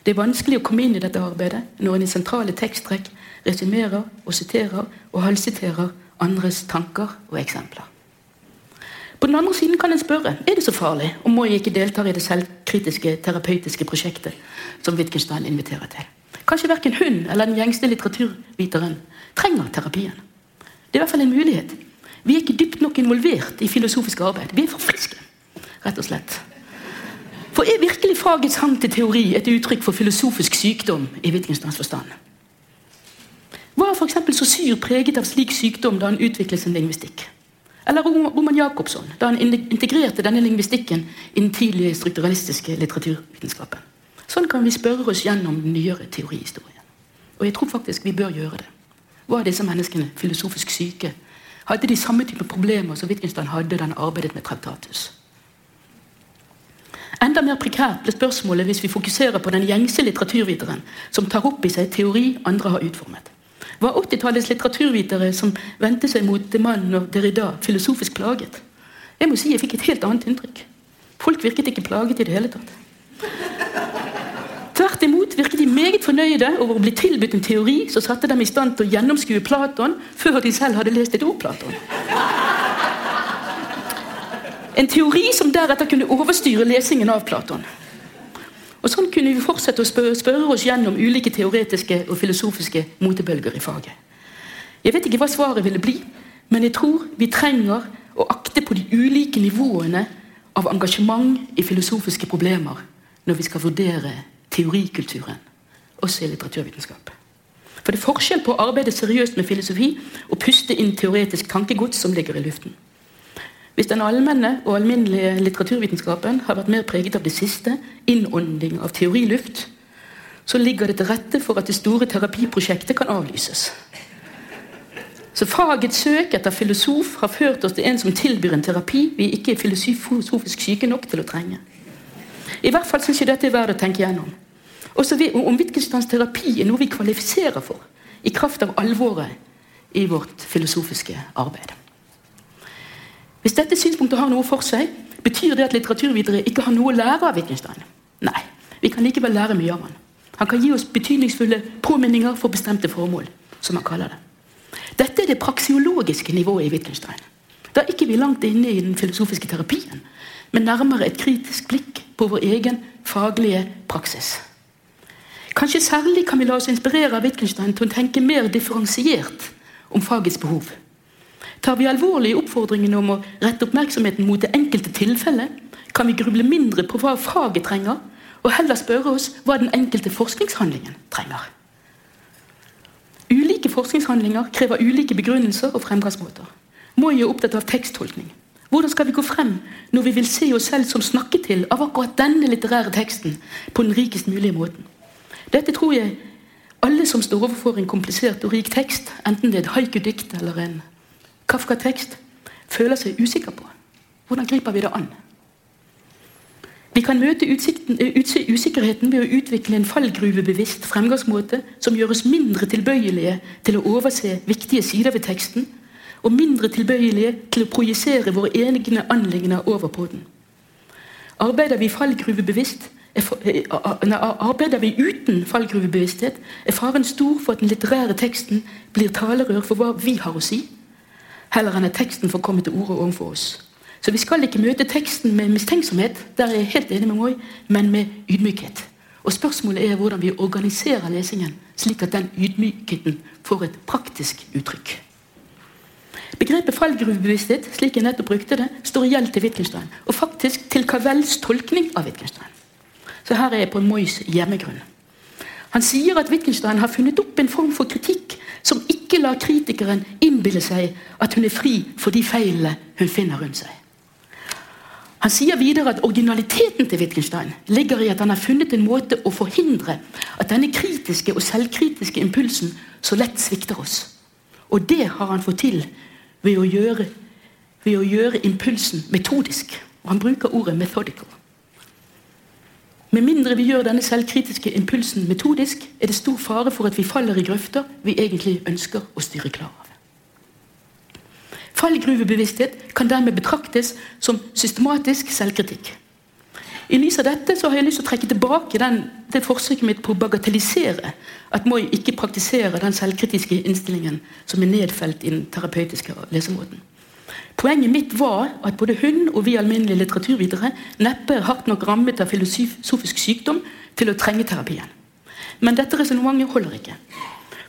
Det er vanskelig å komme inn i dette arbeidet når en i sentrale teksttrekk resumerer og siterer og halvsiterer andres tanker og eksempler. På den andre siden kan en spørre er det så farlig om Moi ikke deltar i det selvkritiske terapeutiske prosjektet som Wittgenstein inviterer til. Kanskje verken hun eller den gjengste litteraturviteren trenger terapien. Det er i hvert fall en mulighet. Vi er ikke dypt nok involvert i filosofisk arbeid. Vi er for friske, rett og slett. For er virkelig fagets hang til teori et uttrykk for filosofisk sykdom i Wittgensteins forstand? Var f.eks. syr preget av slik sykdom da han utviklet sin lingvistikk? Eller Roman Jacobsson, da han integrerte denne lingvistikken i den tidlige strukturalistiske litteraturvitenskapen? Sånn kan vi spørre oss gjennom den nyere teorihistorien. Og jeg tror faktisk vi bør gjøre det. Var disse menneskene filosofisk syke? Hadde de samme type problemer som Wittgenstein hadde da han arbeidet med Traktatus? Enda mer prekært ble spørsmålet hvis vi fokuserer på den gjengse litteraturviteren som tar opp i seg teori andre har utformet. Var 80-tallets litteraturvitere som vendte seg mot mannen og Derrida, filosofisk plaget? Jeg må si jeg fikk et helt annet inntrykk. Folk virket ikke plaget i det hele tatt. Tvert imot virket de meget fornøyde over å bli tilbudt en teori som satte dem i stand til å gjennomskue Platon før de selv hadde lest et ord Platon. En teori som deretter kunne overstyre lesingen av Platon. Og Sånn kunne vi fortsette å spørre, oss gjennom ulike teoretiske og filosofiske motebølger i faget. Jeg vet ikke hva svaret ville bli, men jeg tror vi trenger å akte på de ulike nivåene av engasjement i filosofiske problemer når vi skal vurdere teorikulturen, også i litteraturvitenskap. For det er forskjell på å arbeide seriøst med filosofi og puste inn teoretisk tankegods som ligger i luften. Hvis den allmenne og alminnelige litteraturvitenskapen har vært mer preget av det siste, innånding av teoriluft, så ligger det til rette for at det store terapiprosjektet kan avlyses. Så fagets søk etter filosof har ført oss til en som tilbyr en terapi vi ikke er filosofisk syke nok til å trenge. I hvert fall syns jeg dette er verdt å tenke gjennom. Også om Wittgensteins terapi er noe vi kvalifiserer for i kraft av alvoret i vårt filosofiske arbeid. Hvis dette synspunktet har noe for seg, betyr det at litteraturvitere ikke har noe å lære av Wittgenstein. Nei, vi kan likevel lære mye av han. Han kan gi oss betydningsfulle påminninger for bestemte formål, som han kaller det. Dette er det praksiologiske nivået i Wittgenstein. Da er ikke vi langt inne i den filosofiske terapien, men nærmere et kritisk blikk på vår egen faglige praksis. Kanskje særlig kan vi la oss inspirere av Wittgenstein til å tenke mer differensiert om fagets behov. Tar vi alvorlig oppfordringen om å rette oppmerksomheten mot det enkelte tilfellet, kan vi gruble mindre på hva faget trenger, og heller spørre oss hva den enkelte forskningshandlingen trenger. Ulike forskningshandlinger krever ulike begrunnelser og fremgangsmåter. Moi er opptatt av teksttolkning. Hvordan skal vi gå frem når vi vil se oss selv som snakket til av akkurat denne litterære teksten på den rikest mulige måten? Dette tror jeg alle som står overfor en komplisert og rik tekst, enten det er et haiku-dikt eller en Kafka-tekst, føler seg usikker på. Hvordan griper vi det an? Vi kan møte utsikten, usikkerheten ved å utvikle en fallgruvebevisst fremgangsmåte som gjør oss mindre tilbøyelige til å overse viktige sider ved teksten, og mindre tilbøyelige til å projisere våre egne anliggender over på den. Arbeider vi Eh, arbeider vi uten fallgruvebevissthet, er faren stor for at den litterære teksten blir talerør for hva vi har å si, heller enn at teksten får komme til orde overfor oss. Så vi skal ikke møte teksten med mistenksomhet, der er jeg helt enig med Moi, men med ydmykhet. Og Spørsmålet er hvordan vi organiserer lesingen, slik at den ydmykheten får et praktisk uttrykk. Begrepet fallgruvebevissthet slik jeg nettopp brukte det, står i gjeld til Wittgenstein, og faktisk til Cavells tolkning av Wittgenstein. Så her er jeg på Mois hjemmegrunn. Han sier at Wittgenstein har funnet opp en form for kritikk som ikke lar kritikeren innbille seg at hun er fri for de feilene hun finner rundt seg. Han sier videre at originaliteten til Wittgenstein ligger i at han har funnet en måte å forhindre at denne kritiske og selvkritiske impulsen så lett svikter oss. Og det har han fått til ved å gjøre, ved å gjøre impulsen metodisk. Og han bruker ordet 'methodical'. Med mindre vi gjør denne selvkritiske impulsen metodisk, er det stor fare for at vi faller i grøfter vi egentlig ønsker å styre klar av. Fallgruvebevissthet kan dermed betraktes som systematisk selvkritikk. I lys av dette så har jeg lyst til å trekke tilbake den, det forsøket mitt på å bagatellisere at Moi ikke praktiserer den selvkritiske innstillingen som er nedfelt i den terapeutiske lesemåten. Poenget mitt var at både hun og vi alminnelige litteraturvitere neppe er hardt nok rammet av filosofisk sykdom til å trenge terapien. Men dette resonnementet holder ikke.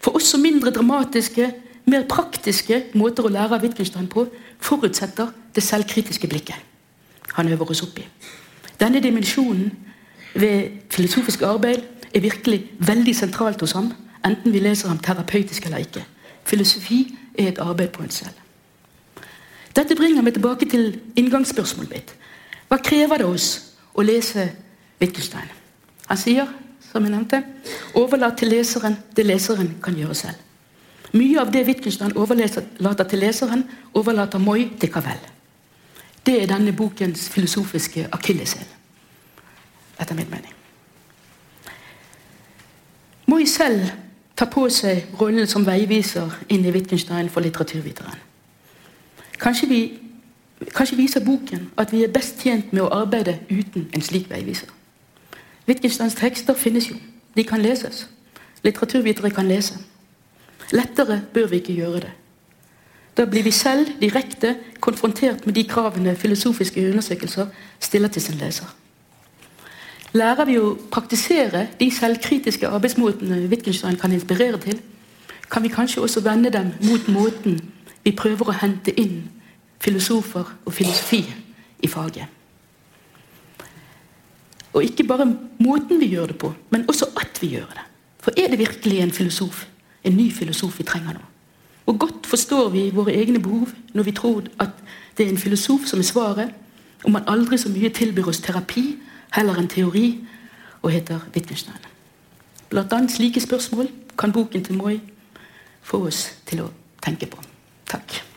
For også mindre dramatiske, mer praktiske måter å lære av Wittgenstein på forutsetter det selvkritiske blikket han øver oss opp i. Denne dimensjonen ved filosofisk arbeid er virkelig veldig sentralt hos ham, enten vi leser ham terapeutisk eller ikke. Filosofi er et arbeid på en selv. Dette bringer meg tilbake til inngangsspørsmålet mitt. Hva krever det oss å lese Wittgenstein? Han sier, som jeg nevnte, overlat til leseren det leseren kan gjøre selv. Mye av det Wittgenstein overlater til leseren, overlater Moi til Cavell. Det er denne bokens filosofiske akilleshæl, etter min mening. Moi selv tar på seg rollen som veiviser inn i Wittgenstein for litteraturviteren. Kanskje, vi, kanskje viser boken at vi er best tjent med å arbeide uten en slik veiviser. Wittgensteins tekster finnes jo. De kan leses. Litteraturvitere kan lese. Lettere bør vi ikke gjøre det. Da blir vi selv direkte konfrontert med de kravene filosofiske undersøkelser stiller til sin leser. Lærer vi å praktisere de selvkritiske arbeidsmåtene Wittgenstein kan inspirere til, kan vi kanskje også vende dem mot måten vi prøver å hente inn filosofer og filosofi i faget. Og ikke bare måten vi gjør det på, men også at vi gjør det. For er det virkelig en filosof, en ny filosof vi trenger nå? Hvor godt forstår vi våre egne behov når vi tror at det er en filosof som er svaret, om man aldri så mye tilbyr oss terapi heller enn teori, og heter Wittgenstein. Blant annet slike spørsmål kan boken til Moi få oss til å tenke på. Takk.